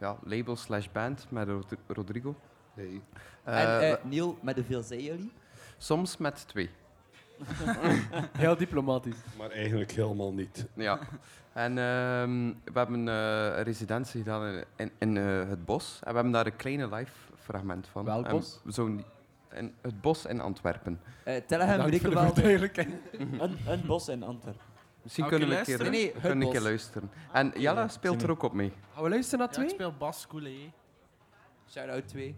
ja, label slash band met Rod- Rodrigo. Nee. Eh, en eh, we- Neil, met hoeveel zijn jullie? soms met twee. Heel diplomatisch. Maar eigenlijk helemaal niet. Ja. En ehm, we hebben eh, een residentie gedaan in, in, in, eh, het bos. En we hebben daar een kleine live fragment van. Welk bos? Zo, in het bos in Antwerpen. Uh, wel. verduidelijking. Een, een bos in Antwerpen. Misschien kunnen we een keer, luisteren? Nee, kunnen we een keer luisteren. En Jelle speelt er ook op mee. Gaan we luisteren naar Ja, ik twee? speel Bas Coulee. Shout-out 2.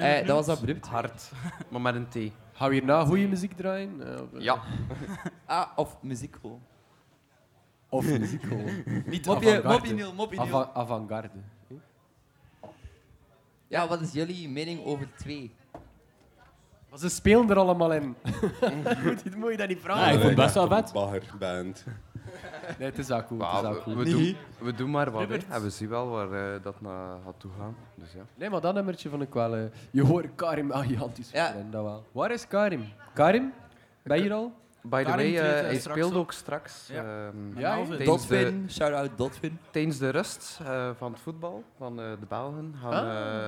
Eh, dat was abrupt. Hard, maar met een T. Gaan we hierna goede muziek draaien? Eh, of- Ja. Ah, of muziek gewoon. Of muziek gewoon. Niet Mopje, avant-garde. mopje Niel, mopje Niel. Avant- Avant-garde. Ja, wat is jullie mening over twee? Maar ze spelen er allemaal in. moet, je, moet je dat niet vragen? Ja, ik vond het best wel vet. Baggerband. Nee, het is ook goed. Het is we, goed. we, doen, we doen maar wat, hè. En we zien wel waar eh, dat naar gaat toegaan. Dus ja. Nee, maar dat nummertje vond ik wel... eh, je hoort Karim gigantisch Ja. spelen, dat wel. Waar is Karim? Karim? Ben je hier al? By the Karim way, eh, treedt, eh, hij straks speelt op. ook straks. Ja. ehm, Ja, tijdens de- Dotwin, shout-out Dotwin. Tijdens de rust eh, van het voetbal van eh, de Belgen gaan, Ah.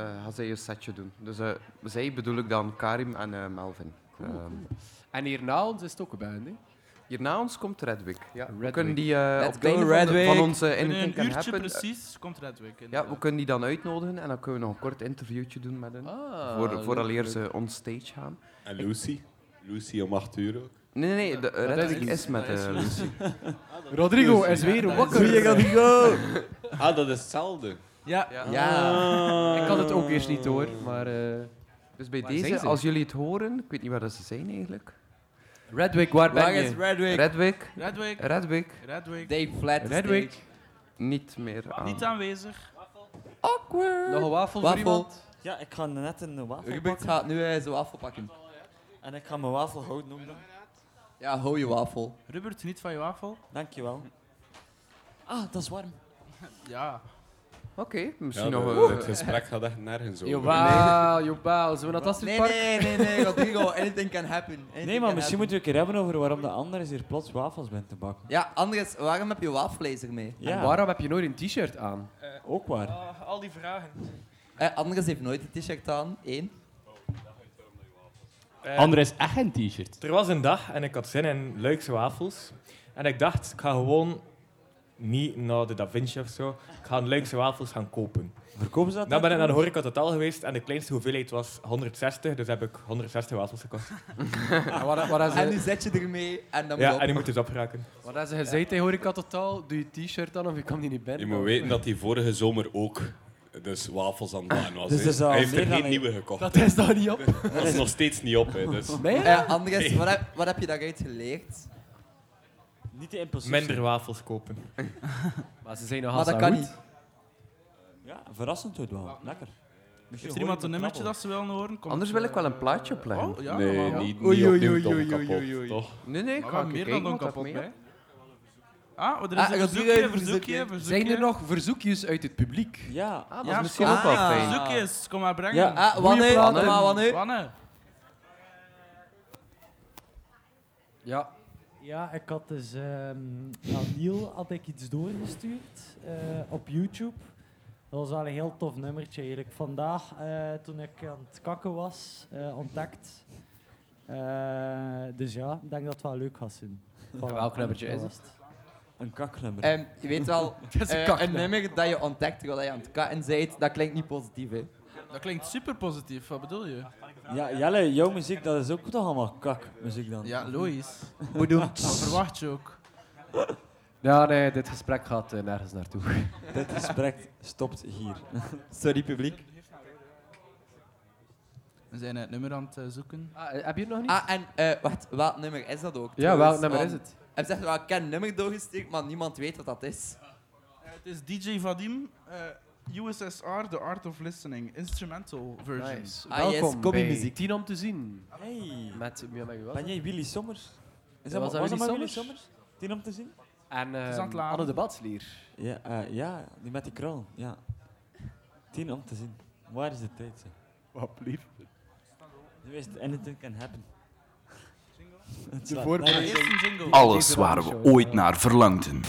eh, gaan zij een setje doen. Dus eh, zij bedoel ik dan Karim en eh, Melvin. Ehm, En hierna ons is het ook een band, hè? Hierna ons komt Redwick. Ja, we Redwick. kunnen die eh, op go, van, de- Redwick. van onze Anything een uurtje Happen, eh, precies komt Redwick. Ja, we kunnen die dan uitnodigen en dan kunnen we nog een kort interviewtje doen met hen. Ah, voor, vooraleer leuk. ze on stage gaan. En Lucy. Lucy om 8 uur ook. Nee, nee, nee. De, dat Redwick is- is, met eh, Lucy. Lucy. Rodrigo is weer wakker. Ah, dat is hetzelfde. Ja. Ja. Ik had het ook eerst niet door, maar... eh, Dus bij deze, ze? als jullie het horen, ik weet niet waar dat ze zijn eigenlijk. Redwick, waar ben Waar je? is Redwick? Redwick, Redwick. Redwick, Redwick. Dave Flat. Redwick. niet meer aan. Niet aanwezig. Awkward. Nog een wafel, Wafel. voor iemand? Ja, ik ga net een wafel Rubik pakken. gaat nu eh, zo afpakken. En ik ga mijn wafel houden ook dan. Ja, hou je wafel. Rupert, niet van je wafel. Dankjewel. Ah, dat is warm. Ja. Oké, misschien Ja, nog... eh, het gesprek gaat echt nergens over. Jawel, jawel. Zullen we naar het Nee, Astridpark? nee, nee, nee, Rodrigo, anything can happen. Anything Nee, maar can misschien happen. moeten we een keer hebben over waarom de Anders hier plots wafels bent te bakken. Ja, Andres, waarom heb je wafelijzer mee? Ja, En waarom heb je nooit een t-shirt aan? ook waar. Ah, al die vragen. Eh, Andres heeft nooit een t-shirt aan. Eén. Eh, André is echt een t-shirt. Er was een dag en ik had zin in Luikse wafels. En ik dacht, ik ga gewoon niet naar de Da Vinci of zo. Ik ga Luikse wafels gaan kopen. Verkopen ze dat? Dan ben ik naar de dan? horeca totaal geweest en de kleinste hoeveelheid was 160, dus heb ik 160 wafels gekocht. En wat, wat, En nu ze, zet je ermee en dan moet Ja, op. en die moet dus opraken. wat hebben ze gezegd tegen Horeca Totaal? Doe je t-shirt aan of je kan die niet binnen? Je moet weten dat hij vorige zomer ook dus wafels aan het was. Dus hij heeft er dan geen een- nieuwe gekocht. Dat is daar niet op. Dat is nog steeds niet op. Hè, dus. Nee? Eh, Andres, Nee. wat, heb, wat heb je daaruit geleerd? Niet te impulsief. Minder wafels kopen. Maar ze zijn nog Maar dat kan goed. niet. Ja, verrassend goed wel. Lekker. Heeft er iemand een nummertje dat ze willen horen? Komt, Anders wil ik wel een plaatje opleggen. Oh, ja, nee, normaal. niet, niet oei, opnieuw oei, Don kapot, oei, oei. toch? Nee, nee, ik ga een meer dan dat kapot mee. bij. Ah, er is Ah, een verzoekje. Zijn er nog verzoekjes uit het publiek? Ja. Ah, dat Ja, is misschien ook wel Ah. fijn. Verzoekjes, kom maar brengen. Ja. Ah, wanneer? Maar wanneer? Wanne. Ja. Ja, ik had dus ehm aan Niel had ik iets doorgestuurd eh, op YouTube. Dat was wel een heel tof nummertje eigenlijk. Vandaag, eh, toen ik aan het kakken was, eh, ontdekt. Eh, dus ja, ik denk dat het wel leuk gaat zijn. Voilà, welk nummertje dat is het? Een kaknummer. Ehm, je weet wel, Het is een een nummer dat je ontdekt terwijl je aan het katten bent, dat klinkt niet positief, hè. Dat klinkt super positief, wat bedoel je? Ja, Jelle, jouw muziek, dat is ook toch allemaal kakmuziek dan? Ja, Lois. Bedoeld. Dat verwacht je ook. Ja, nee, dit gesprek gaat eh, nergens naartoe. Dit gesprek stopt hier. Sorry, publiek. We zijn het nummer aan het eh, zoeken. Ah, eh, heb je het nog niet? Ah, en eh, wacht, welk nummer is dat ook? ja, trouwens? welk nummer is Want het? Hij zegt wel, ik ken een nummer doorgestuurd, maar niemand weet wat dat is. Eh, het is DJ Vadim, eh, USSR, The Art of Listening, instrumental version. Nice. Ah, yes, Welkom Kobe bij muziek. Tien om te zien. Hey. Met, ja, met was Ben jij Willy Sommers? was Is dat, dat was Willy dat Willy Sommers? Sommers? Tien om te zien? En uh, laden. Anne de Batslier. Ja, eh, ja, die met die krul. Ja. Tien om te zien. Waar is de tijd? Zeg? Wat lief. Nu is anything can happen. De jingle. Alles waar we ooit naar verlangden.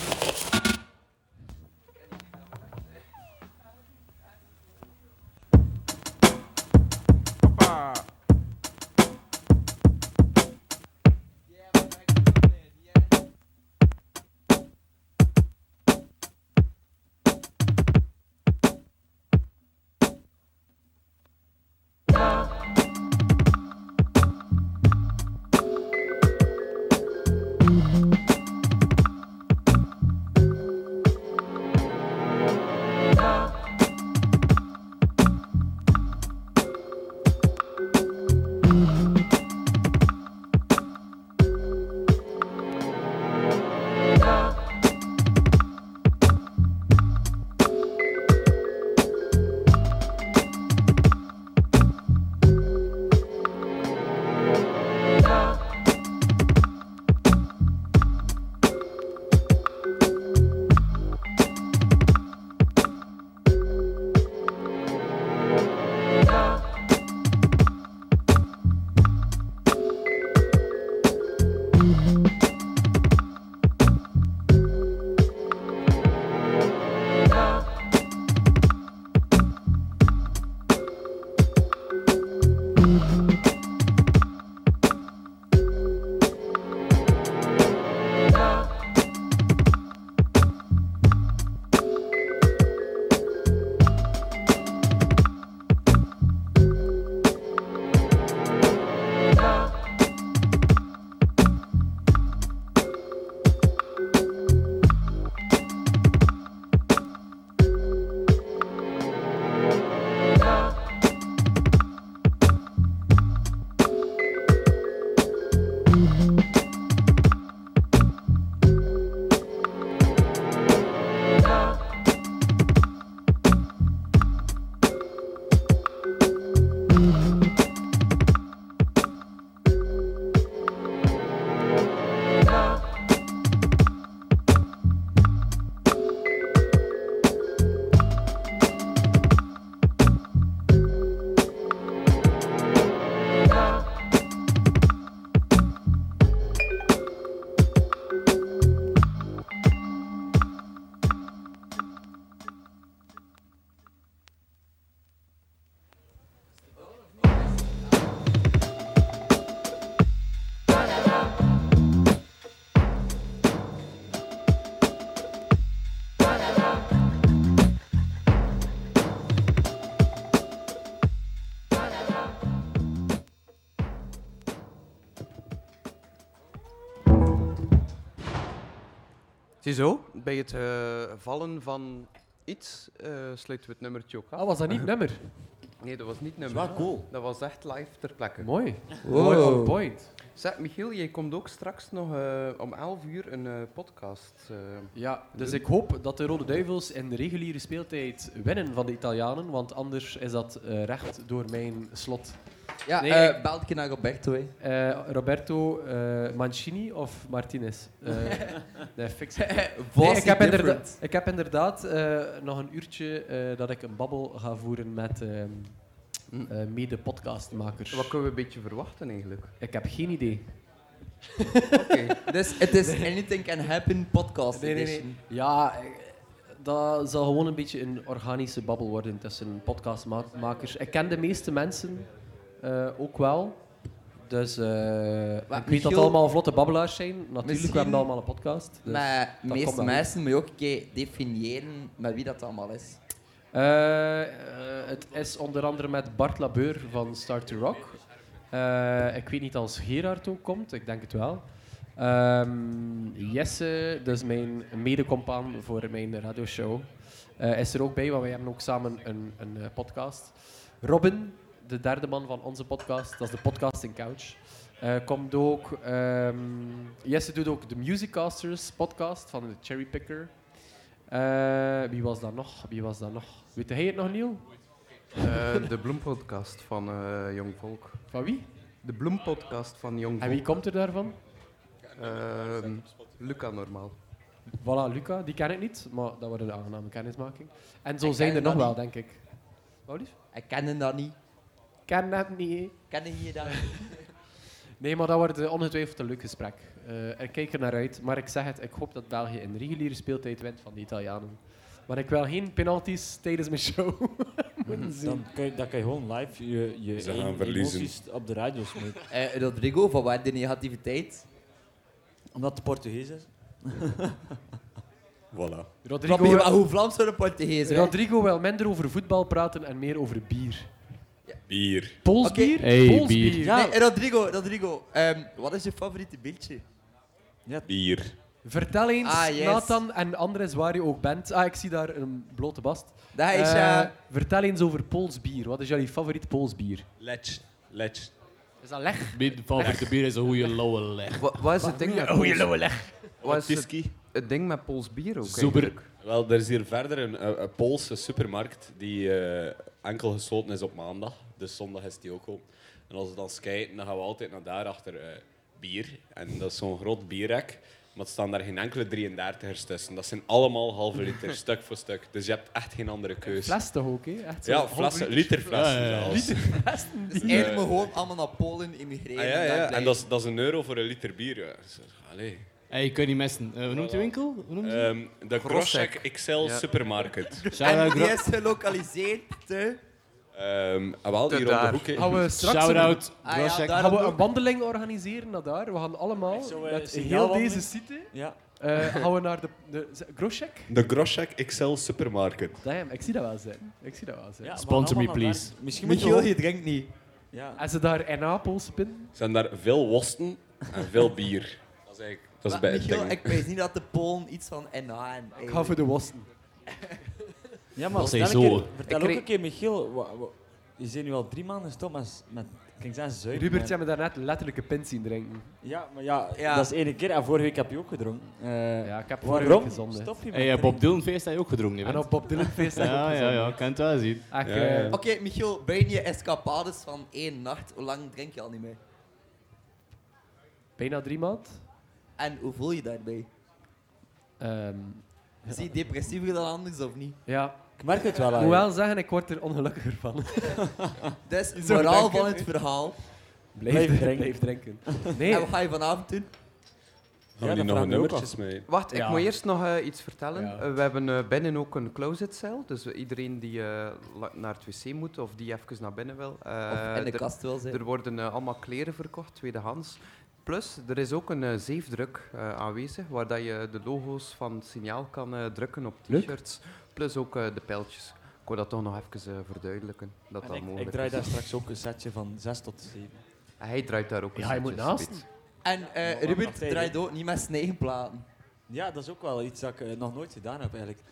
Ziezo, bij het eh, vallen van iets eh, sluiten we het nummertje ook af. Ah, was dat niet nummer? Nee, dat was niet nummer. wel cool. Dat was echt live ter plekke. Mooi. Mooi on point. Zeg, Michiel, jij komt ook straks nog eh, om 11 uur een eh, podcast. eh, Ja, dus doen. ik hoop dat de Rode Duivels in de reguliere speeltijd winnen van de Italianen, want anders is dat eh, recht door mijn slot. Ja, Nee, ik- keer naar Roberto. Hè. Eh, Roberto eh, Mancini of Martinez? Eh, nee, fix Nee, ik, heb inderdaad, ik heb inderdaad eh, nog een uurtje eh, dat ik een babbel ga voeren met ehm, eh, mede-podcastmakers. Wat kunnen we een beetje verwachten eigenlijk? Ik heb geen idee. Dus het is Anything Can Happen podcast Nee, nee, nee. edition. Ja, dat zal gewoon een beetje een organische babbel worden tussen podcastmakers. Ik ken de meeste mensen eh, ook wel. Dus eh, ik weet dat Michiel, het allemaal vlotte babbelaars zijn. Natuurlijk, we hebben allemaal een podcast. Dus maar dat de meeste mensen moet je ook een keer definiëren met wie dat allemaal is. Eh, het is onder andere met Bart Labeur van Start to Rock. Ik weet niet als Gerard ook komt, ik denk het wel. Ehm, Jesse, dus mijn medecompaan voor mijn radioshow, eh is er ook bij, want wij hebben ook samen een, een podcast. Robin, de derde man van onze podcast, dat is de Podcasting Couch. eh, komt ook. ehm, Jesse doet ook de Musicasters podcast van de Cherry Picker. Eh, wie was dat nog? Wie was dat nog? Weet jij het nog, Niel? Eh, de Bloempodcast van eh, Jong Volk. Van wie? De Bloempodcast van Jong Volk. En wie komt er daarvan? Ehm, Luca normaal. Voilà, Luca, die ken ik niet, maar dat wordt een aangename kennismaking. En zo Ik zijn er nog wel, niet. denk ik. Wat lief? Ik ken dat niet. Ken dat niet. Ken je dat Nee, maar dat wordt eh, ongetwijfeld een leuk gesprek. Eh, ik kijk er naar uit, maar ik zeg het, ik hoop dat België in reguliere speeltijd wint van de Italianen. Maar ik wil geen penalties tijdens mijn show moeten zien. Dan kan, je, dan kan je gewoon live je, je Ze gaan emoties op de radio smeten. Eh, Rodrigo, van waar de negativiteit? Omdat het Portugees is. Voilà. Rodrigo, hoe Vlaams zijn Portugees? Rodrigo wil minder over voetbal praten en meer over bier. Bier. Pools Oké. bier? Hey, bier. bier. Nee, Rodrigo, Rodrigo. ehm, wat is je favoriete biertje? Bier. Vertel eens, Ah, yes. Nathan en Andres, waar je ook bent. Ah, ik zie daar een blote bast. Dat is, Eh, eh, vertel eens over Pools bier. Wat is jullie favoriet Pools bier? Lech. Lech. Is dat leg? Mijn favoriete bier is een goede lauwe leg. Wat, wat is het ding met Pools- lauwe leg. Wat is het, Whisky. het ding met Pools bier ook Super. eigenlijk? Wel, er is hier verder een, een, een Poolse supermarkt die eh, enkel gesloten is op maandag. Dus zondag is die ook open. En als we dan skaten, dan gaan we altijd naar daar achter eh, bier. En dat is zo'n groot bierrek. Maar het staan daar geen enkele 33ers tussen. Dat zijn allemaal halve liter, stuk voor stuk. Dus je hebt echt geen andere keuze. Fles toch ook, hè? Echt zo ja, flessen, liter. literflessen Ja, ja. Literflessen. Dus eigenlijk maar gewoon allemaal naar Polen immigreren. Ah, ja, en daar ja. En dat is, dat is een euro voor een liter bier. Ja. Dus, allee. Hey, je kunt niet missen. Eh, hoe noemt je winkel? Hoe noemt je? Ehm, de Groschek XL Ja. Supermarket. En die is gelokaliseerd te... Ehm, ah, wel, hier op de daar. hoek. Gaan we straks Shout-out, Ah, ja, gaan we ook. een wandeling organiseren naar daar? We gaan allemaal Zo, met heel deze site Ja. eh, gaan we naar de, de Groschek. De Groschek XL Supermarket. Damn, ik zie dat wel zijn. Ik zie dat wel zijn. Ja, Sponsor me, please. naar- Misschien Michiel, je drinkt niet. Ja. En ze daar in Napels pinnen. Er zijn daar veel wosten en veel bier. Dat is eigenlijk dat is Maar bij het Michiel, ding. ik weet niet dat de Polen iets van NA en Ik ga voor de wosten. Ja, maar Dat vertel, zo. keer, vertel Ik ook een keer, Michiel. wa- wa- je bent nu al drie maanden gestopt met, met ik zuipen. Rubert, maar- jij me daarnet letterlijk een pint zien drinken. Ja, maar ja, Ja. dat is één keer. En vorige week heb je ook gedronken. Eh, Ja, ik heb vorige waarom week gezondigd. stop je met Hey, Bob? Dylan feest heb je ook gedronken, hè, En op Bob Dylan feest heb ik ook Ja, ja, ja, kan het wel zien. Ja, eh, ja. Oké, Michiel, buiten je escapades van één nacht, hoe lang drink je al niet meer? bijna drie maand. En hoe voel je daarbij? Ehm, Zie je depressiever dan anders of niet? ja. Ik merk het wel Ik aan moet je. wel zeggen, ik word er ongelukkiger van. Is het moraal denken. van het verhaal. Blijf, Blijf drinken. Blijf drinken. Nee, En wat ga je vanavond doen? Gaan Ja, we die nog nummertjes mee? Wacht, ik Ja. moet eerst nog eh, iets vertellen. Ja. Eh, we hebben eh, binnen ook een closetcel. Dus iedereen die naar het wc moet of die even naar binnen wil. eh, Of in de kast wil zijn? Er worden allemaal kleren verkocht, tweedehands. Plus, er is ook een eh, zeefdruk eh, aanwezig, waar dat je de logo's van het signaal kan eh, drukken op t-shirts. Plus ook eh, de pijltjes. Ik wil dat toch nog even verduidelijken, dat En dat ik, mogelijk ik draai is. daar straks ook een setje van 6 tot 7. En Hij draait daar ook een Ja, je moet setje, naast. En eh wacht even. draait ook niet met zijn eigen platen. Ja, dat is ook wel iets dat ik nog nooit gedaan heb eigenlijk.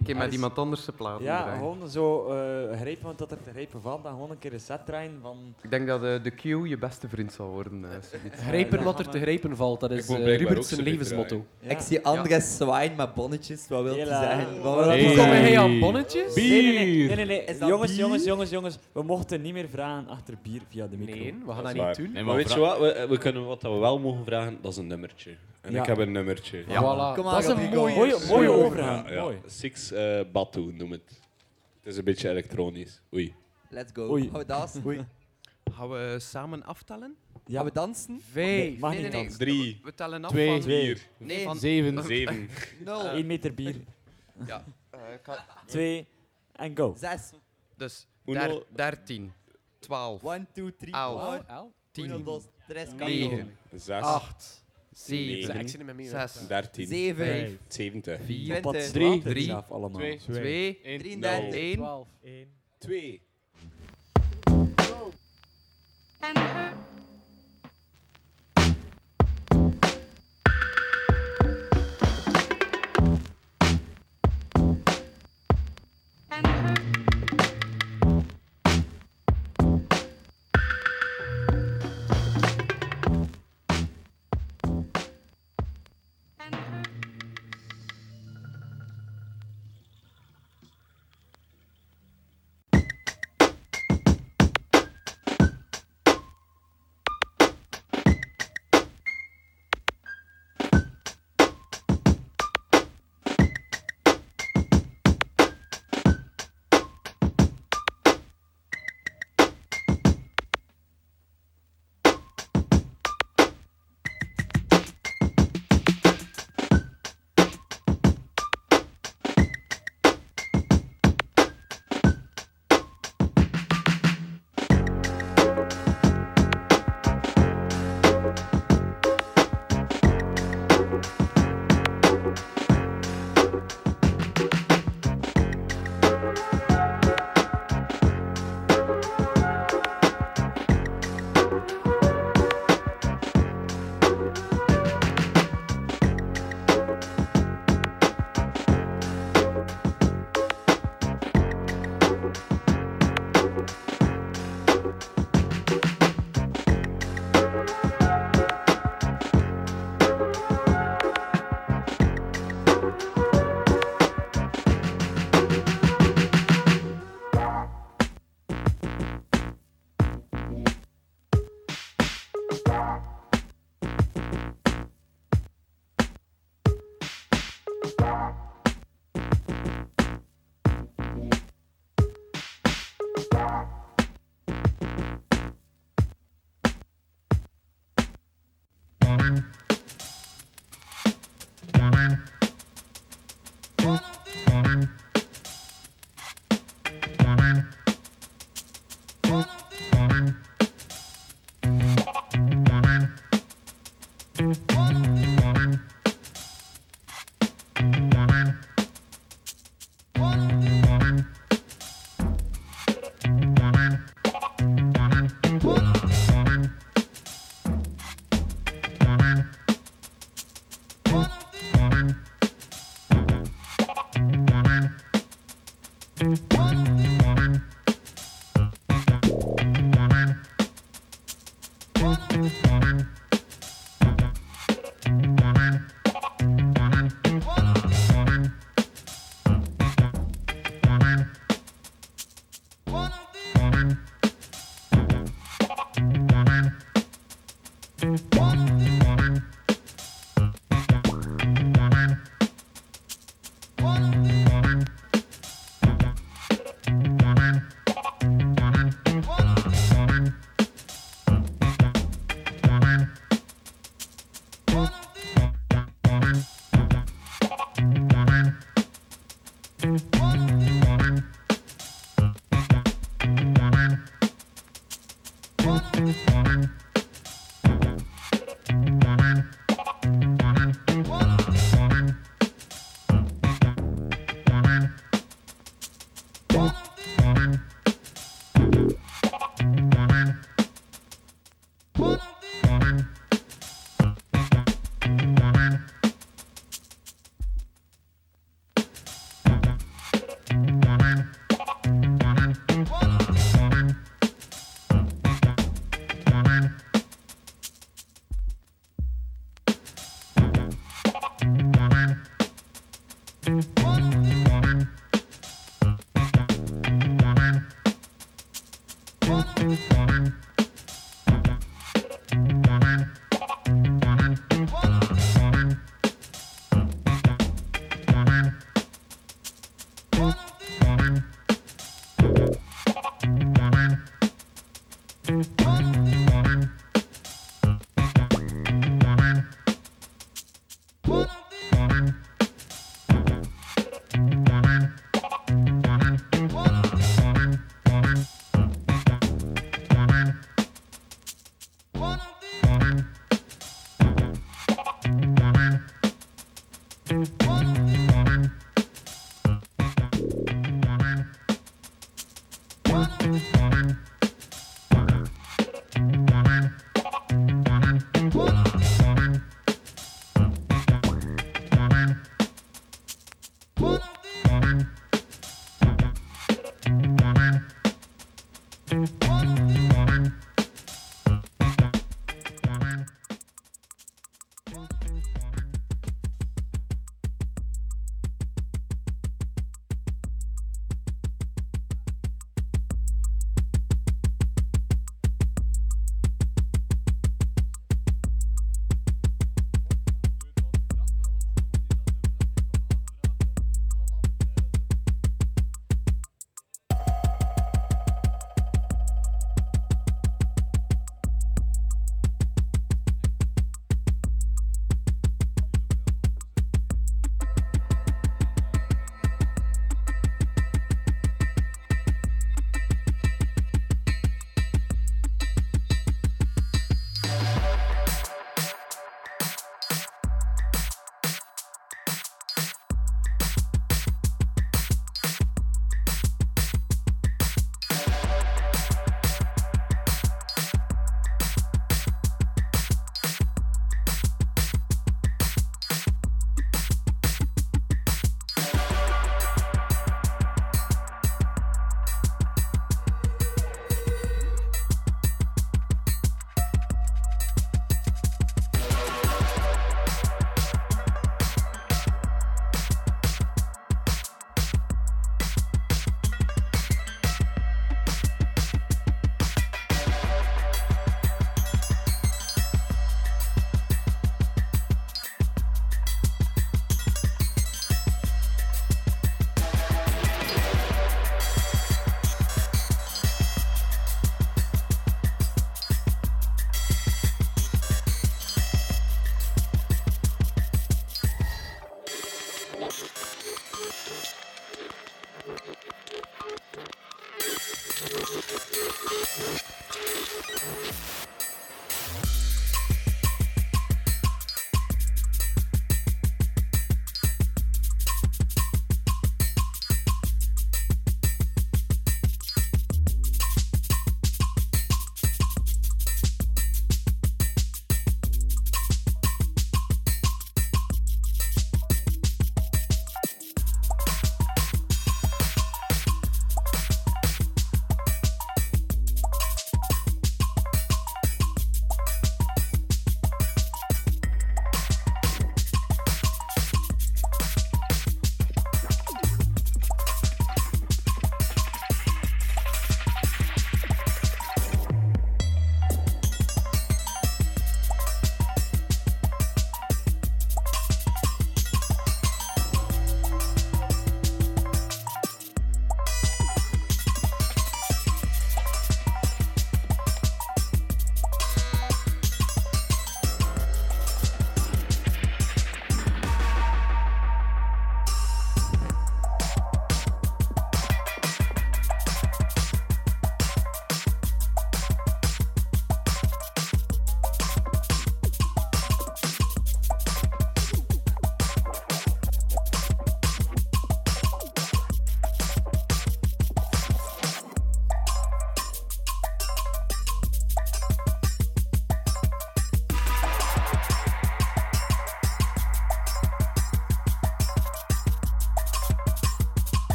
Ik heb met iemand anders zijn platen Ja, draaien. gewoon zo eh grijpen wat dat er te grijpen valt. En gewoon een keer een set draaien van... Ik denk dat eh, de Q je beste vriend zal worden. eh, zoiets. grijpen Ja, wat er te grijpen valt, dat is eh, ook zijn levensmotto. Ja. Ik zie Andres zwaaien met bonnetjes. Wat wil je zeggen? Wat Hey. wil je Hoe zeggen? kom jij aan bonnetjes? Nee, nee, nee. nee, nee, nee. Jongens, bier? jongens, jongens, jongens. We mochten niet meer vragen achter bier via de micro. Nee, we gaan Dat niet doen. Nee, Maar maar weet je wat? We, we kunnen wat dat we wel mogen vragen, dat is een nummertje. En Ja. ik heb een nummertje. Ja. Voilà. Kom aan, dat is een Rodrigo. mooie, Mooie, mooie overgang. Ja, ja. Mooi. Six eh Batu noem het. Het is een beetje elektronisch. Oei. Let's go. Oei. Gaan we dansen? Oei. Gaan we samen aftellen? Ja, Gaan we dansen? Vijf. mag nee, niet nee, dansen. Drie. We tellen af Twee. van... Vier. Nee, van... Zeven. Zeven. Nul. Eén meter bier. Ja. eh, ik ga- Twee. En go. Zes. Dus Uno. der, 13, 12, One, two, three, four. Elf. Uno, 10, dos, tres, cuatro. 9, Zes. 8, Negen. 7, Ik zie niet meer mee. 6, Dertien. Zeven. Vijf. Zeventig. 4, Wat Twintig. slaat Drie. er zelf allemaal. Twee. 2,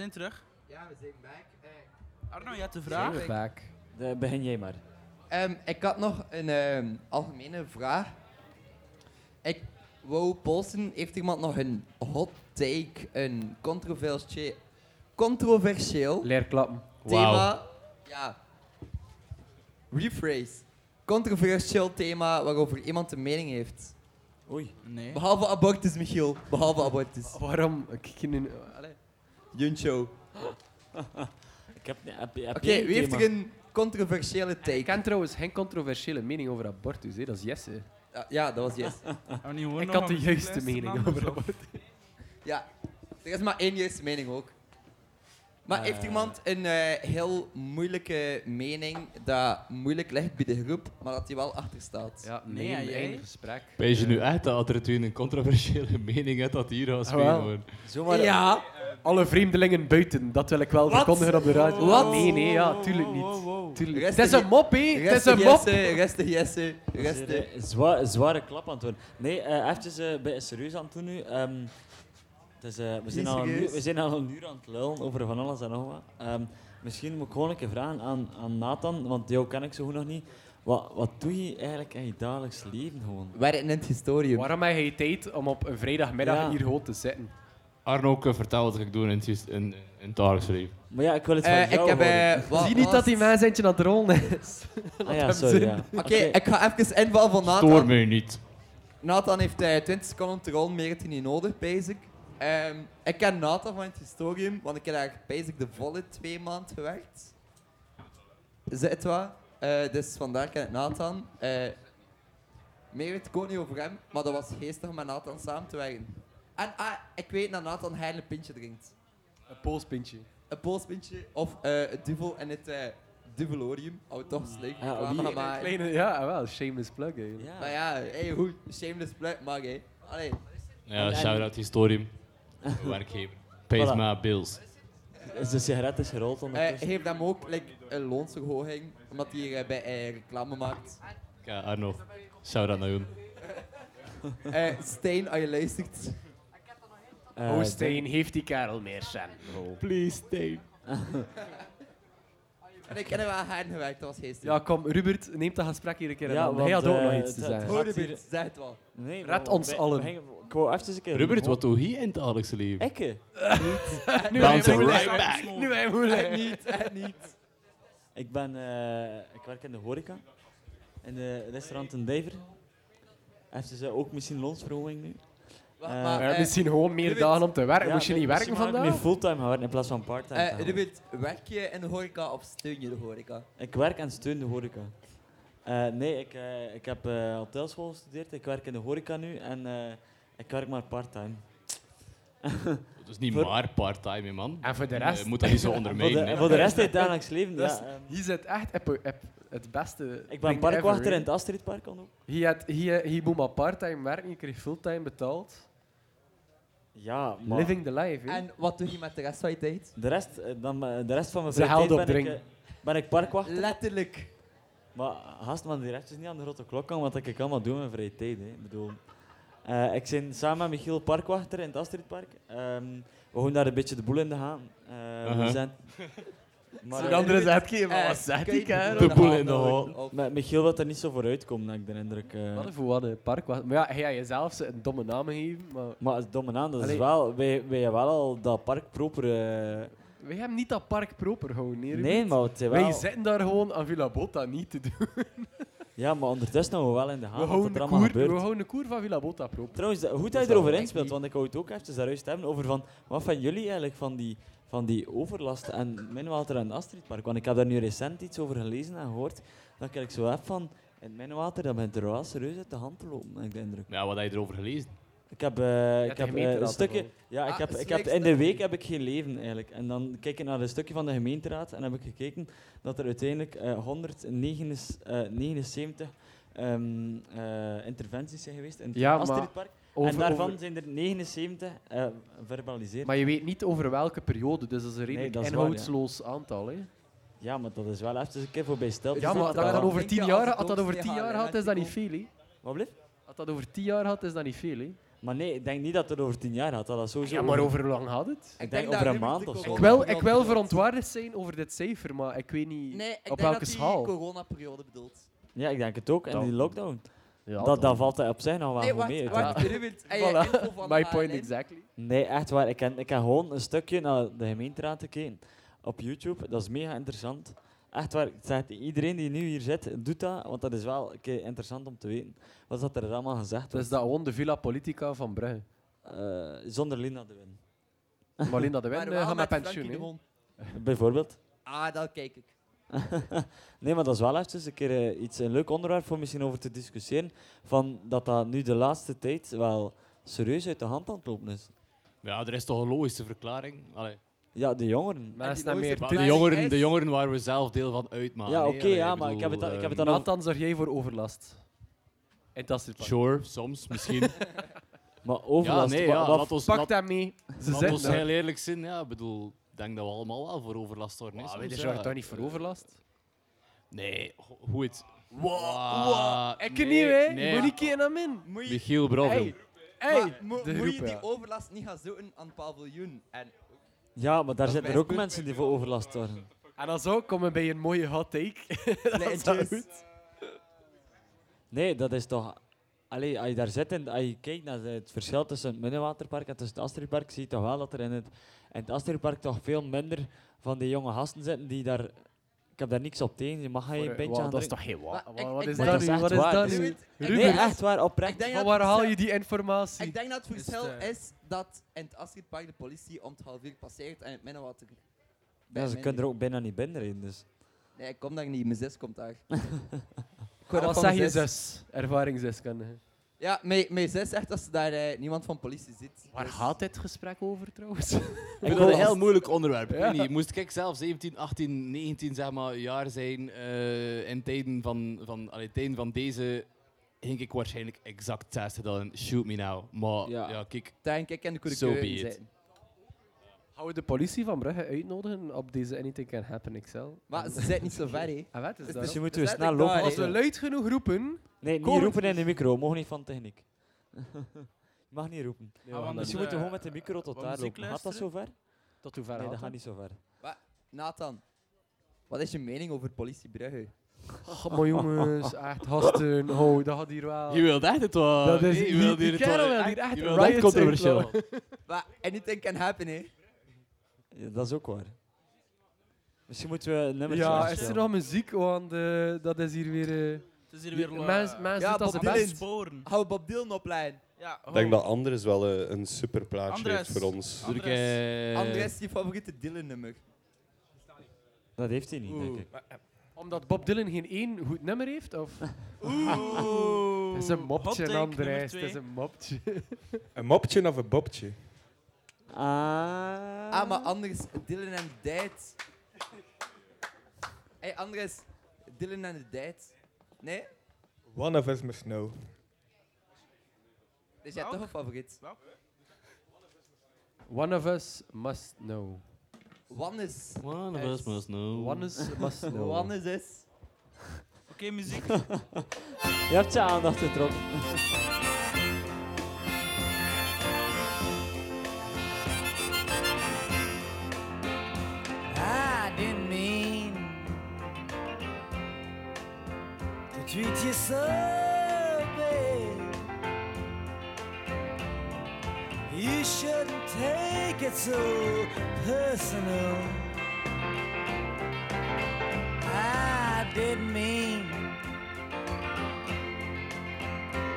zijn terug. Ja, we zijn back. Arno, je hebt de vraag. Zijn we back? De, begin jij maar. Ehm, ik had nog een ehm, algemene vraag. Ik wou posten, heeft iemand nog een hot take, een controversieel, controversieel Leerklappen. thema? Ja. Rephrase. Controversieel thema waarover iemand een mening heeft. Oei. Nee. Behalve abortus, Michiel. Behalve abortus. Waarom? Ik nu... Allee. Juncho. Ik heb, heb, heb Oké, wie heeft er een controversiële take? Ik ken trouwens geen controversiële mening over abortus, hè. dat is Jesse. Ja, ja, dat was yes. Ik had de juiste mening over abortus. Ja, er is maar één juiste mening ook. Maar Eh. heeft iemand een eh, heel moeilijke mening dat moeilijk ligt bij de groep, maar dat hij wel achter staat? Ja, nee, Nee, eigen gesprek. Wees je nu echt dat er toen een controversiële mening hebt dat hier wel. worden? Zomaar, Ja, alle vreemdelingen buiten, dat wil ik wel Wat? verkondigen op de radio. Wat? Nee, nee, ja, tuurlijk niet. Tuurlijk. Het is een mop, hé. Het is een mop. Jesse, rustig, Jesse. Rustig. zwa- zware klap aan het worden. Nee, eh even eh, bij serieus aan het doen nu. Ehm, het is, eh, we, zijn al een uur, serieus. we zijn al een uur aan het lullen over van alles en nog wat. Ehm, misschien moet ik gewoon een keer vragen aan, aan Nathan, want jou ken ik zo goed nog niet. Wat, wat doe je eigenlijk in je dagelijks leven gewoon? Werken in het historium. Waarom heb je tijd om op een vrijdagmiddag Ja. hier gewoon te zitten? Arno ook eh, vertelt wat ik doe in het, in, in, in het dagelijks leven. Maar ja, ik wil het van Eh, ik jou heb... horen. eh, wat Zie niet dat die mens eentje aan het rollen is. Ah ja, sorry. Ja. Oké, ik ga even invallen van Nathan. Stoor mij niet. Nathan heeft eh 20 seconden om te rollen, meer heeft hij niet nodig, basic. Ehm, ik ken Nathan van het historium, want ik heb eigenlijk basic de volle twee maanden gewerkt. Is het wat? Eh, dus vandaar ken ik Nathan. Eh, meer ik ook niet over hem, maar dat was geestig om met Nathan samen te werken. En ah, ik weet dat Nathan hij een pintje drinkt. Een polspintje. Een polspintje of eh het duvel en het eh duvelorium. Oh, toch slecht. Ja, wie- maken. Kleine, ja, wel, shameless plug eigenlijk. Ja. Maar ja, hey, goed, shameless plug, mag hè. Allee. Ja, En- shout-out historium. Werkgever. Pays Voilà. my bills. Is de sigaret is gerold Eh ondertussen? geef hem ook like, een loonsverhoging, omdat hij eh, bij eh, reclame maakt. Ja, Arno, shout-out naar Joen. Eh Stijn, als je luistert. Eh, oh, Stijn, heeft die kerel meer cent? Please, Stijn. En ik ken hem wel hard gewerkt, dat was geestig. Ja, kom, Rubert, neem dat gesprek hier een keer Ja, aan. want, Hij had ook eh, nog iets te zeggen. Oh, Rubert, zeg het wel. Nee, Red ons wij- allen. Ik wou even een keer... Rubert, wat doe je in het dagelijkse leven? Ikke? Nu Bounce hij right moeilijk. back. Nu hij moeilijk. Niet, echt niet. Ik ben... eh, ik werk in de horeca. In de restaurant in Dever. Heeft ze ook misschien loonsverhoging nu? Eh, maar, eh, misschien gewoon meer dagen om te werken. Ja, Moest je niet werken misschien maar Nu vandaag? fulltime gaan werken in plaats van parttime. Eh Rubert, werk je in de horeca of steun je de horeca? Ik werk en steun de horeca. Eh, nee, ik, eh, ik heb eh, hotelschool gestudeerd. Ik werk in de horeca nu en eh, ik werk maar part-time. Dat is niet Voor- maar part-time, man. En voor de Je rest? moet dat niet zo voor, ondermijnen. de, hè. voor de rest het dagelijks leven, Dus ja. ehm, hier zit echt het beste. ik ben parkwachter ever, in het Astridpark al ook. Hier, had- hier, hier moet maar part-time werken, je krijgt fulltime betaald. Ja, maar Living the life, hè. En wat doe je met de rest van je tijd? de rest, eh, dan, eh, de rest van mijn vrije tijd ben ik, eh, ben ik parkwachter. Letterlijk. Maar haast man die rechtjes niet aan de grote klok hangen, wat ik allemaal doe in mijn vrije tijd. Hè. Ik bedoel, eh, ik ben samen met Michiel parkwachter in het Astridpark. Ehm, we gaan daar een beetje de boel in te gaan. Eh, we Uh-huh. zijn... Maar, Zo'n eh, andere zet je, maar Eh, wat zegt die kerel? De boel in de hal. Met Michiel wil er niet zo voor uitkomen, heb ik de indruk. eh. Wat voor wat een park was. Maar ja, hij had jezelf ze een domme naam gegeven, maar... maar het domme naam, dat is Allee. wel... Wij, wij hebben wel al dat park proper... eh, Wij hebben niet dat park proper gehouden, nee, maar het zijn Wij wel... zitten daar gewoon aan Villa Bota niet te doen. Ja, maar ondertussen houden we wel in de We gaten wat houden, er de allemaal koer, gebeurt. we houden de koer van Villa Bota proper. Trouwens, goed dat Dat je erover inspeelt, want ik wou het ook even daar juist hebben over van, wat vinden jullie eigenlijk van die, van die overlast en Minwater en Astridpark? Want ik heb daar nu recent iets over gelezen en gehoord, dat ik zo heb van, in Minwater, dat begint er wel serieus uit de hand te lopen, heb ik de indruk. Ja, wat heb je erover gelezen? Ik heb, eh, ik heb eh, een stukje... Ja, ik Ah, heb, ik heb, in de week heb ik geen leven eigenlijk. En dan kijk ik naar een stukje van de gemeenteraad en heb ik gekeken dat er uiteindelijk eh 179 ehm, eh, interventies zijn geweest in het Ja, maar Astridpark. Over- en daarvan over- zijn er 79 eh verbaliseerd. Maar je weet niet over welke periode, dus dat is een redelijk dat is waar, ja. inhoudsloos aantal. Hè. Ja, maar dat is wel even een keer voorbij stil. te Ja, maar dat dat wel. over Denk 10 je als jaar, het als dat over 10 jaar gaat, had, is dat niet veel. Hè. Wat blijft? Als dat over 10 jaar had, is dat niet veel. Hè. Maar nee, ik denk niet dat het over 10 jaar gaat. Dat dat sowieso Ja, maar over hoe lang had het? Ik denk over een maand of zo. Ik wil, ik wil verontwaardigd zijn over dit cijfer, maar ik weet niet Nee, ik op denk welke dat die schaal. coronaperiode bedoelt. Ja, ik denk het ook. En die lockdown. Ja, dat, dat valt hij op zich nog wel Nee, goed mee. wacht, Voilà. My point exactly. Nee, echt waar. Ik heb, ik heb gewoon een stukje naar de gemeenteraad gekeken op YouTube. Dat is mega interessant. Echt waar. Ik zeg, iedereen die nu hier zit, doet dat. Want dat is wel interessant om te weten. Wat dat er allemaal gezegd wordt. is dat gewoon de Villa Politica van Brugge. Eh, zonder Linda de Win. Maar Linda de Maar Win eh, gaat met met pensioen. Bijvoorbeeld. Ah, dat kijk ik. nee, maar dat is wel eventjes een keer eh, iets, een leuk onderwerp voor misschien over te discussiëren. Van dat dat nu de laatste tijd wel serieus uit de hand aan het lopen is. Ja, er is toch een logische verklaring. Allee. Ja, de jongeren. Meer de jongeren, de jongeren waar we zelf deel van uitmaken. Ja, oké, ja, maar ik heb het- ik heb het ehm, dan ook- Nathan, zorg jij voor overlast? En dat is het. Sure, soms, misschien. Maar overlast. Ja, nee, ja, wat- laat ons, Pak dat mee. Ze laat ons heel eerlijk zijn. Ja, ik bedoel, denk dat we allemaal wel voor overlast worden. hè, soms, weet je, zorgt toch niet voor overlast? Nee, hoe het... Wow, Ik nee, niet, hè? nee. Je moet niet kijken naar min. Moet je, Michiel, bravo. Hey, moet je die ja. overlast niet gaan zoeken aan het paviljoen? En Ja, maar daar zitten er ook mensen die voor overlast worden. En dan zo komen we bij een mooie hot take. dat is wel Lijntjes. goed. Nee, dat is toch... Allee, als je daar zit en als je kijkt naar het verschil tussen het Minnewaterpark en tussen het Astridpark, zie je toch wel dat er in het, in het Astridpark toch veel minder van die jonge gasten zitten die daar... Ik heb daar niks op tegen, je mag je een pintje aan dat is toch geen Maar ik- Wat ik is denk- dat dat nu? is Wat is dat Ruben, nu? Nee, echt waar, ik oprecht. denk van dat waar het haal je die informatie? Ik denk dat het verschil eh, is dat in het Astridpark de politie om het half uur passeert en in het. Ja, bij ze mij kunnen er ook bijna niet binnenrijden, dus... Nee, ik kom daar niet. Mijn zus komt daar. Ik Wat hoor dat van zeg mijn je zus? Ervaringsdeskundige. Ja, mijn, mijn zus zegt dat ze daar eh, niemand van politie ziet. Waar Dus- gaat dit gesprek over trouwens? Ik vind dat een heel moeilijk onderwerp. Ik Ja. weet niet, moest ik zelf 17, 18, 19 zeg maar, jaar zijn eh, in tijden van, van, allee, tijden van deze, ging ik waarschijnlijk exact hetzelfde dan shoot me now. Maar Ja. ja, kijk, Denk ik in de So be coureur it. zitten. Gaan we de politie van Brugge uitnodigen op deze Anything Can Happen XL? Maar ze zitten niet zo ver, hè. Ah, wat is Dus- dat? dus je moet weer snel lopen. Als we luid genoeg roepen... Nee, niet komen- roepen in de micro. Mogen niet van techniek. je mag niet roepen. Nee, we gaan dus je moet gewoon met de micro tot daar lopen. Gaat dat zo ver? Tot hoe ver Nee, dat gaat niet zo ver. Maar, Nathan, wat is je mening over politie Brugge? Oh, maar jongens, echt gasten. Oh, dat gaat hier wel... Je wilt echt het wel- Dat is... je wilt hier het kerel wel- wil hier echt- echt je echt controversieel. Maar anything can happen, hè. Ja, dat is ook waar. Misschien moeten we een nummertje Ja, is er nog muziek? Want eh, dat is hier weer... eh, Het is hier weer... mensen ja, doen als Bob het Dylan. best. Sporen. Hou Bob Dylan op lijn. Ja, Ik denk dat Andres wel eh, een super plaatje Andres. heeft voor ons. Doe ik, eh, Andres, je favoriete Dylan-nummer. Dat heeft hij niet, denk ik. Omdat Bob Dylan geen één goed nummer heeft? Of? Oeh. Het is een mopje, Andres. Het is een mopje. Een mopje of een bobje? Ah. Ah, maar Andres, Dylan en Date. Hey, Andres, Dylan en de. Nee? One of us must know. Dus jij toch een favoriet? One of us must know. One is... One of us must know. One is must know. One is is... Oké, muziek. Je hebt je aandacht getrokken. Treat you so bad. You shouldn't take it so personal. I didn't mean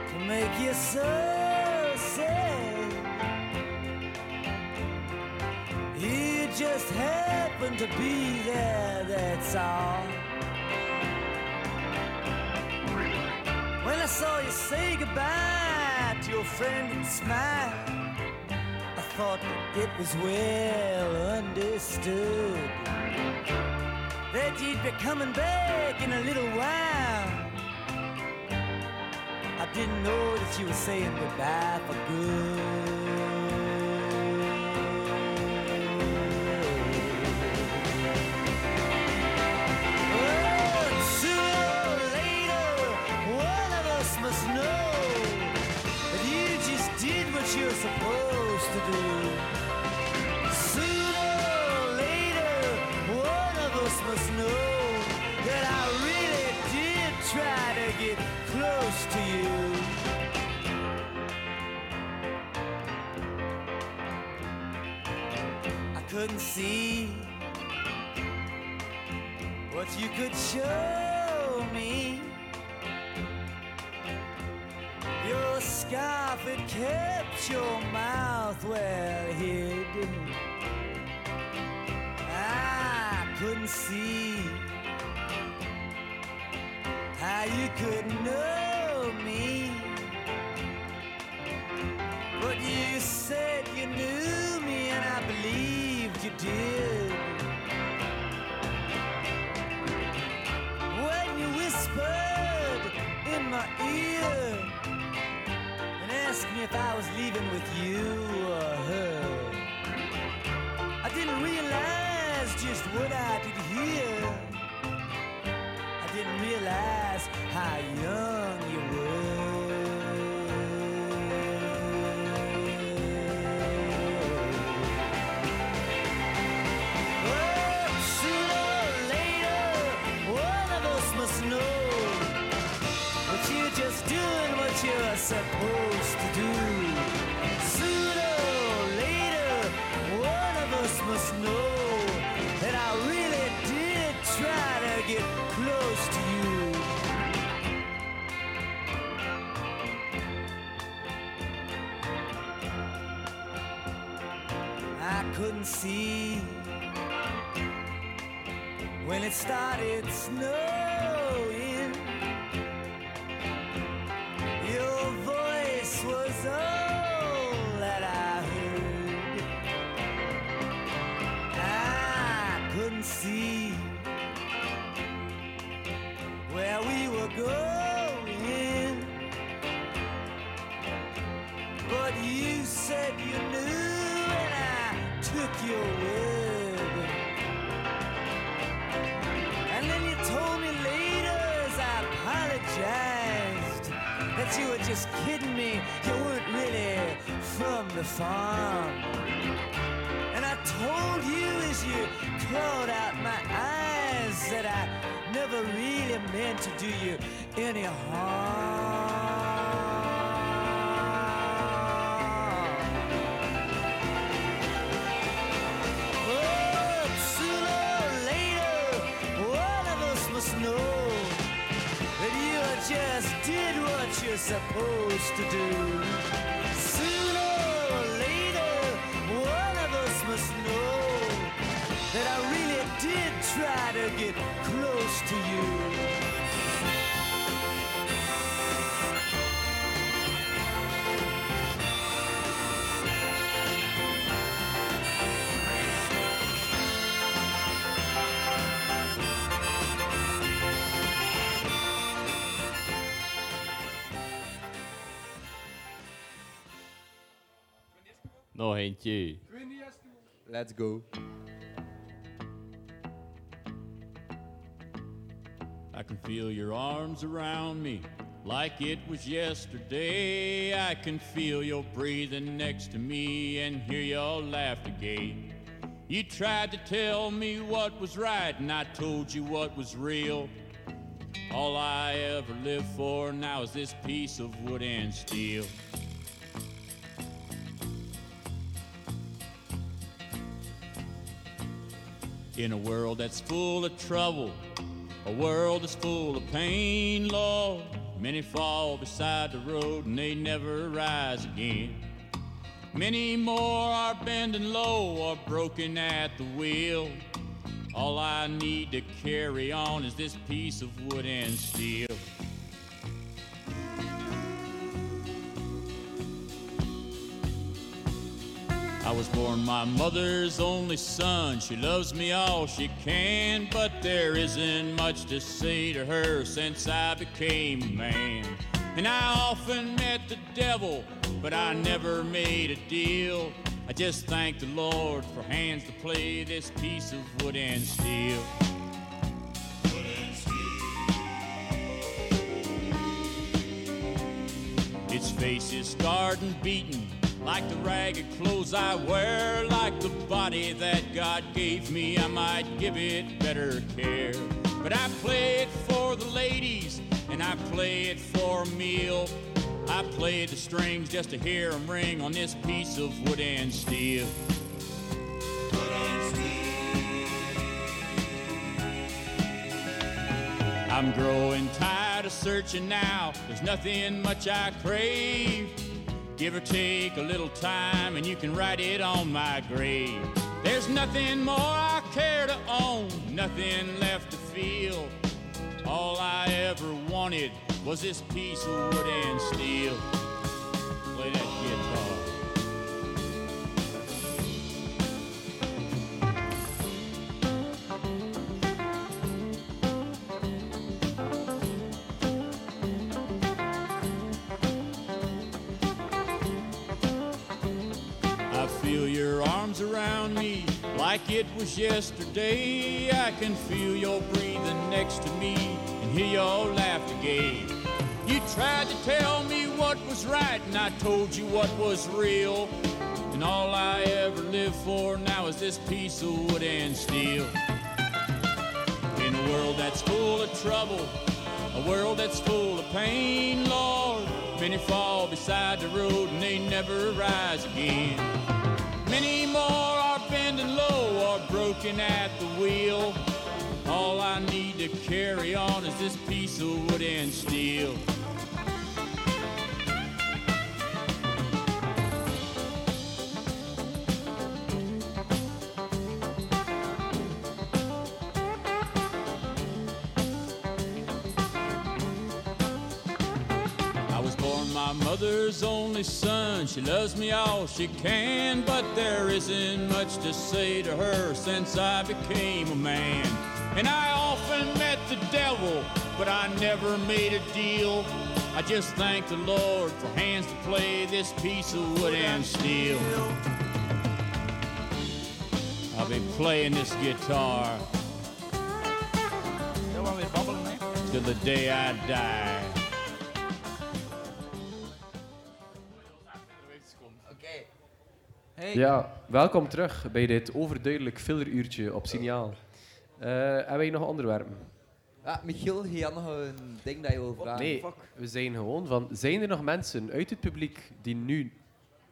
to make you so sad. You just happened to be there, that's all. To your friend and smile, I thought it was well understood that you'd be coming back in a little while. I didn't know that you were saying goodbye for good. Couldn't see what you could show me. Your scarf, it kept your mouth well hid. I couldn't see how you could know supposed to do. Sooner or later, one of us must know that I really did try to get close to you. I couldn't see when it started snowing. See where we were going, but you said you knew, and I took your web. And then you told me later as I apologized that you were just kidding me. You weren't really from the farm. And I told clawed out my eyes that I never really meant to do you any harm. Oh, sooner or later, one of us must know that you just did what you're supposed to do. To get close to you. Nog eentje. Let's go. Feel your arms around me like it was yesterday. I can feel your breathing next to me and hear your laughter gay. You tried to tell me what was right, and I told you what was real. All I ever lived for now is this piece of wood and steel. In a world that's full of trouble, a world that's full of pain, Lord. Many fall beside the road and they never rise again. Many more are bending low or broken at the wheel. All I need to carry on is this piece of wood and steel. I was born my mother's only son. She loves me all she can, but there isn't much to say to her since I became a man. And I often met the devil, but I never made a deal. I just thank the Lord for hands to play this piece of wood and steel. Its face is scarred and beaten, like the ragged clothes I wear, like the body that God gave me. I might give it better care. But I play it for the ladies, and I play it for a meal. I play the strings just to hear 'em ring on this piece of wood and steel. I'm growing tired of searching now. There's nothing much I crave. Give or take a little time, and you can write it on my grave. There's nothing more I care to own, nothing left to feel. All I ever wanted was this piece of wood and steel. It was yesterday. I can feel your breathing next to me and hear your laughter gay. You tried to tell me what was right, and I told you what was real. And all I ever live for now is this piece of wood and steel. In a world that's full of trouble, a world that's full of pain, Lord. Many fall beside the road and they never rise again. Many more are bending low broken at the wheel. All I need to carry on is this piece of wood and steel. Mother's only son. She loves me all she can, but there isn't much to say to her since I became a man. And I often met the devil, but I never made a deal. I just thank the Lord for hands to play this piece of wood and steel. I'll be playing this guitar Zullen we weer babbelen, hè? till the day I die. Hey. Ja, welkom terug bij dit overduidelijk filleruurtje op signaal. Eh hebben wij nog onderwerpen? Ah, Michiel, je had nog een ding dat je wil vragen. Nee, we zijn gewoon van... Zijn er nog mensen uit het publiek die nu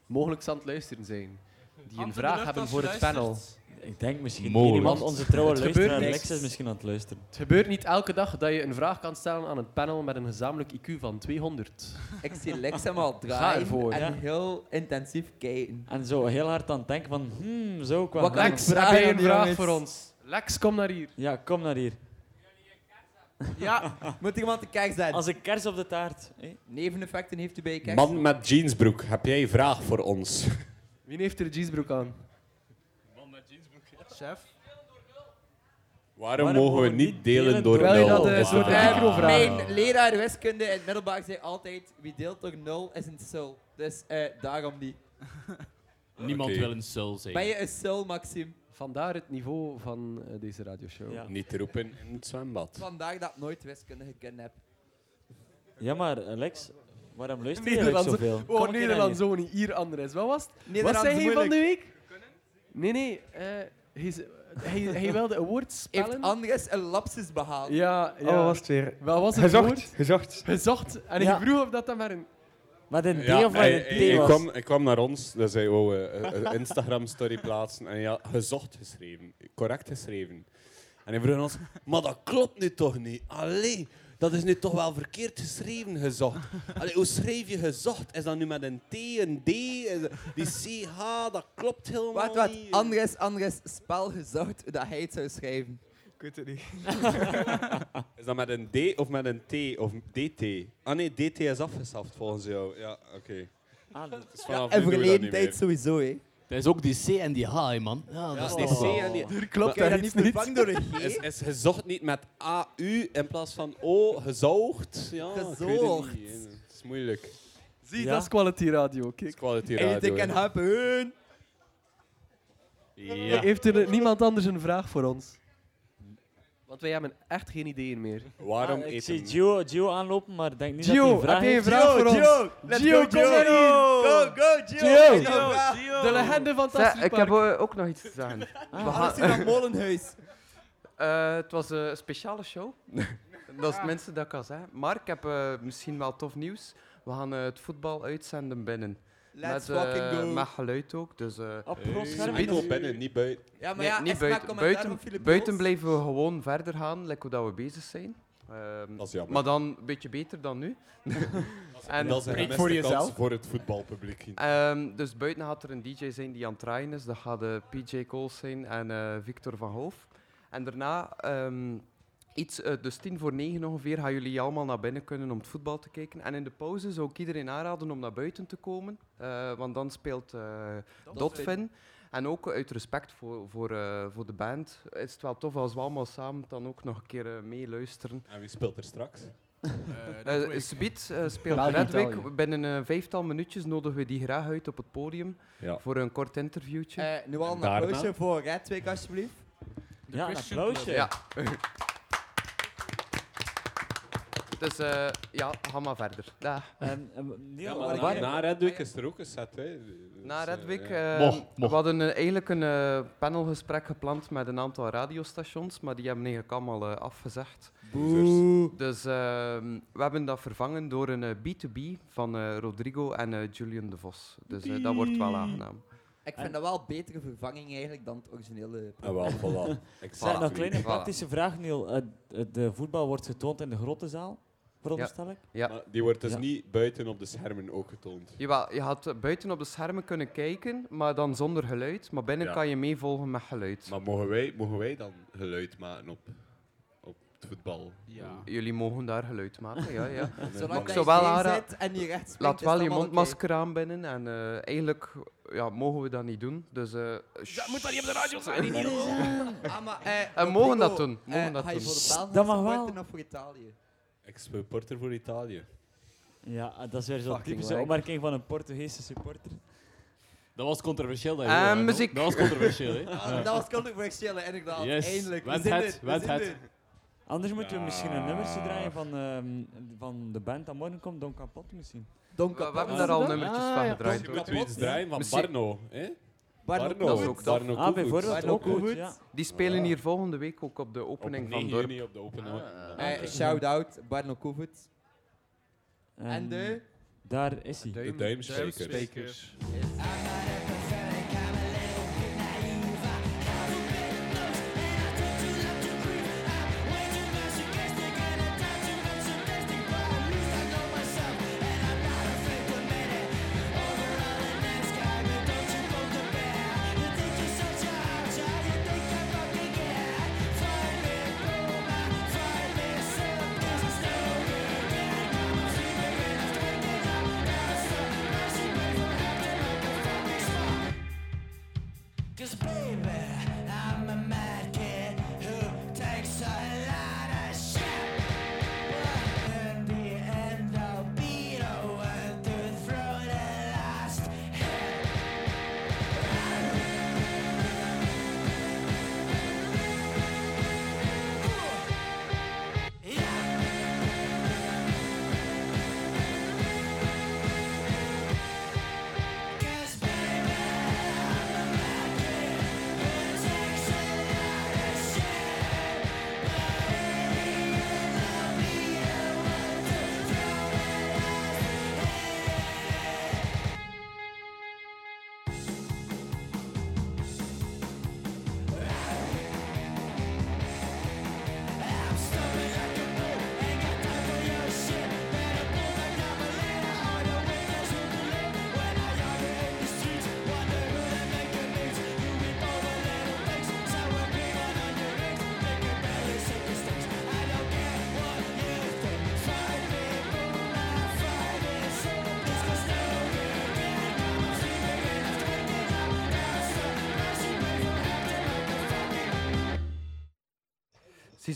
mogelijk aan het luisteren zijn? Die een Hand vraag hebben voor het panel? Ik denk misschien Mogelijk. iemand, onze trouwe Het luisteraar. Lex is misschien aan het luisteren. Het gebeurt niet elke dag dat je een vraag kan stellen aan een panel met een gezamenlijk IQ van 200. Ik zie Lex hem al Ga draaien ervoor. en Ja. heel intensief kijken. En zo heel hard aan het denken van, hmm, zo kwam Wat kan Lex, heb vragen jij aan een die vraag jongens? voor ons? Lex, kom naar hier. Ja, kom naar hier. Ja, Moet iemand de kijk zetten? Als een kers op de taart. hè? Neveneffecten heeft u bij je kijk. Man met jeansbroek, heb jij een vraag voor ons? Wie heeft er een jeansbroek aan? Chef. Waarom mogen we niet delen door je nul? dat, eh, Is vraag. microvraag. mijn leraar wiskunde in het middelbaar zei altijd: wie deelt door nul is een sul. Dus eh, daarom niet. Niemand wil een sul zijn. Ben je een sul, Maxime? Vandaar het niveau van eh, deze radioshow. Ja. Niet roepen in het zwembad. Vandaag dat ik nooit wiskunde gekend heb. Ja, maar Alex, waarom luister je eigenlijk zoveel? Oh, hier zo niet. Hier, Andres. Wat was het? Wat zei hij van de week? Nee, nee. Eh, hij, hij, hij wilde een woord spellen. Heeft Andres een lapsus behaald? Ja, ja. Oh, wat was het weer? Wat was het Gezocht, woord? gezocht. Gezocht. En Ja. ik vroeg of dat dan maar een... Met een D Ja, of hij, een hij T was. kwam, hij kwam naar ons, dus hij wou eh, een Instagram-story plaatsen en hij had gezocht geschreven, correct geschreven. En hij vroeg ons, maar dat klopt nu toch niet? Allee, dat is nu toch wel verkeerd geschreven, gezocht. Allee, hoe schrijf je gezocht? Is dat nu met een T, een D, die CH, dat klopt helemaal Wat, wat? niet. Andres, Andres, spel gezocht dat hij het zou schrijven. Ik weet het niet. Is dat met een D of met een T of DT? Ah nee, DT is afgeschaft volgens jou. Ja, oké. Ah, dat- Dus Ja, en verleden tijd sowieso, hè. Dat is ook die C en die H, man. Ja, dat is die C en die... Er klopt je daar dat iets niet niet. vervangen door een G? Is, is gezocht niet met AU in plaats van O, gezoogd? Ja, ik weet het Gezoogd. niet. Het is moeilijk. Het Zie, Ja. dat is quality radio. is Kijk. quality Anything radio. can hè. happen. Ja. Heeft er niemand anders een vraag voor ons? Want wij hebben echt geen ideeën meer. Waarom Ah, ik eten... zie Gio, Gio aanlopen, maar denk niet dat Gio, hij een vraag heb jij een heeft. vraag voor ons? let's Gio, go, kom Gio. hier. Go, go, Gio. Gio. Heb je nog een vraag? De legende van Zeg, Tassie ik heb eh, ook nog iets te zeggen. We gaan naar Molenhuis. Eh, het was een speciale show. dat is het minste dat ik kan zeggen. Maar ik heb eh, misschien wel tof nieuws. We gaan eh, het voetbal uitzenden binnen. Let's met, eh, fucking go. met geluid ook. Dus, eh, Op Hey, groot scherm. enkel binnen, niet buiten. Ja, maar nee, ja, niet buiten. Buiten, buiten blijven we gewoon verder gaan, hoe dat we bezig zijn. Ehm, Dat is jammer. maar dan een beetje beter dan nu. En dat is een voor jezelf. voor het voetbalpubliek. Ehm, dus buiten gaat er een DJ zijn die aan het draaien is. Dat gaat eh, PJ Coles zijn en eh, Victor van Hoof. En daarna, ehm, iets, eh, dus tien voor negen ongeveer, gaan jullie allemaal naar binnen kunnen om het voetbal te kijken. En in de pauze zou ik iedereen aanraden om naar buiten te komen. eh, want dan speelt eh Dotfin. En ook uit respect voor, voor, eh, voor de band is het wel tof als we allemaal samen dan ook nog een keer meeluisteren. En wie speelt er straks? Eh Subiet eh, speelt België, Redwijk. Italië. Binnen een vijftal minuutjes nodigen we die graag uit op het podium Ja. voor een kort interviewtje. Eh, nu al een applausje voor Redwijk, alsjeblieft. Ja, een applausje. ja. dus eh, ja, ga maar verder. Ja. En, Ja, waar- maar na, na Redwick is er ook een set. Hè. Na Dus, eh, Redwick, ja. eh, we hadden eigenlijk een eh, panelgesprek gepland met een aantal radiostations, maar die hebben eigenlijk allemaal afgezegd. Dus ehm, we hebben dat vervangen door een eh, B2B van eh, Rodrigo en eh, Julian de Vos. Dus eh, dat wordt wel aangenaam. Ik vind dat wel een betere vervanging eigenlijk dan het originele. Ah, wel, voilà. Nog een kleine praktische vraag, Neil. Eh, de voetbal wordt getoond in de grote zaal, veronderstel ik? Ja. Maar die wordt dus Ja. niet buiten op de schermen ook getoond. Jawel, je had eh, buiten op de schermen kunnen kijken, maar dan zonder geluid. Maar binnen Ja. kan je meevolgen met geluid. Maar mogen wij, mogen wij dan geluid maken op, op het voetbal? Ja. Jullie mogen daar geluid maken, ja, ja. Zolang dat je wel zit en je recht springt, Laat wel je mondmasker aan binnen en eh, eigenlijk ja, mogen we dat niet doen. Dus, eh, Dat moet dan niet op de radio zijn. Ah, maar, eh, En mogen dat doen, mogen eh, dat doen. voor de Belgen Dat mag wel. of voor Italië? Ik speel porter voor Italië. Ja, dat is weer zo'n Fucking typische opmerking van een Portugese supporter. Dat was controversieel. Dat, je Eh, muziek. Dat was controversieel, hè? Ja, dat was controversieel, hè, inderdaad. Yes. Eindelijk. We zijn het, er, we zijn het. er. Anders moeten we misschien een nummertje draaien van, ehm, van de band dat morgen komt, Don Kapot misschien. Don We Kapot. hebben daar al nummertjes Ah, van ja. gedraaid. Hoor. We iets draaien van Misschien- Barno, hè? Barno Barno, Dat is ook tof. Barno Ah, Koevoets. bijvoorbeeld Barno ook goed, ja. Die spelen hier volgende week ook op de opening Op van 9 Dorp. juni op de open Eh, Shout-out, Barno Koevoet. En de... Daar is hij. De duimsprekers. Duimsprekers. Cause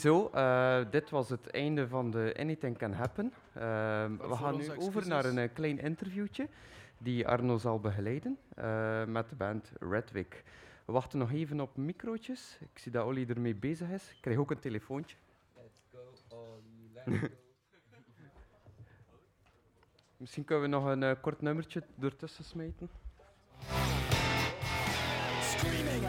Ziezo, eh, dit was het einde van de Anything Can Happen. Ehm, we gaan nu over naar een eh, klein interviewtje die Arno zal begeleiden eh, met de band Redwick. We wachten nog even op microotjes. Ik zie dat Olly ermee bezig is. Ik krijg ook een telefoontje. Misschien kunnen we nog een eh, kort nummertje ertussen smijten. Screaming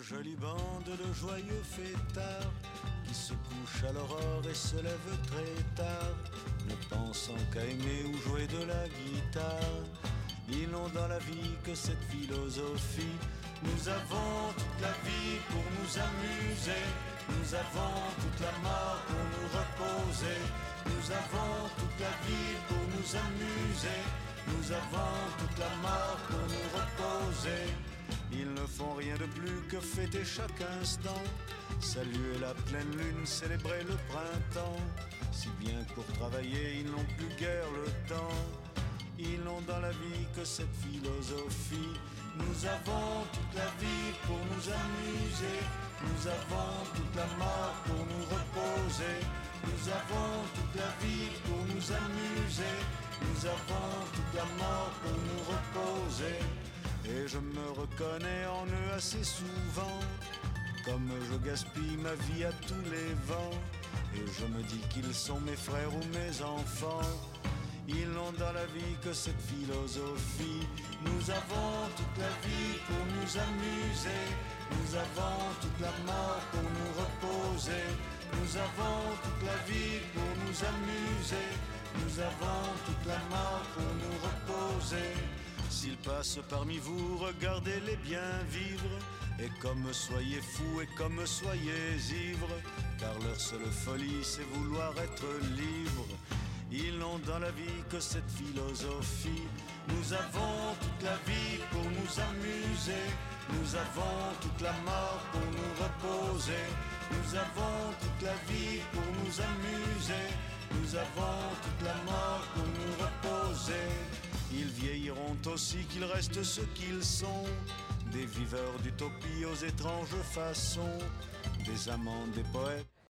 jolie bande de joyeux fêtards qui se couchent à l'aurore et se lèvent très tard, ne pensant qu'à aimer ou jouer de la guitare. Ils n'ont dans la vie que cette philosophie. Nous avons toute la vie pour nous amuser. Nous avons toute la mort pour nous reposer. Nous avons toute la vie pour nous amuser. Nous avons toute la mort pour nous reposer. Ils ne font rien de plus que fêter chaque instant. Saluer la pleine lune, célébrer le printemps. Si bien pour travailler, ils n'ont plus guère le temps. Ils n'ont dans la vie que cette philosophie. Nous avons toute la vie pour nous amuser. Nous avons toute la mort pour nous reposer. Nous avons toute la vie pour nous amuser. Nous avons toute la mort pour nous reposer. Et je me reconnais en eux assez souvent. Comme je gaspille ma vie à tous les vents. Et je me dis qu'ils sont mes frères ou mes enfants. Ils n'ont dans la vie que cette philosophie. Nous avons toute la vie pour nous amuser. Nous avons toute la mort pour nous reposer. Nous avons toute la vie pour nous amuser. Nous avons toute la mort pour nous reposer. S'ils passent parmi vous, regardez-les bien vivre. Et comme soyez fous et comme soyez ivres, car leur seule folie c'est vouloir être libre. Ils n'ont dans la vie que cette philosophie. Nous avons toute la vie pour nous amuser. Nous avons toute la mort pour nous reposer. Nous avons toute la vie pour nous amuser. Nous avons toute la mort pour nous reposer. Ils vieilliront aussi qu'ils restent ce qu'ils sont. Des viveurs d'utopie aux étranges façons. Des amants, des poètes.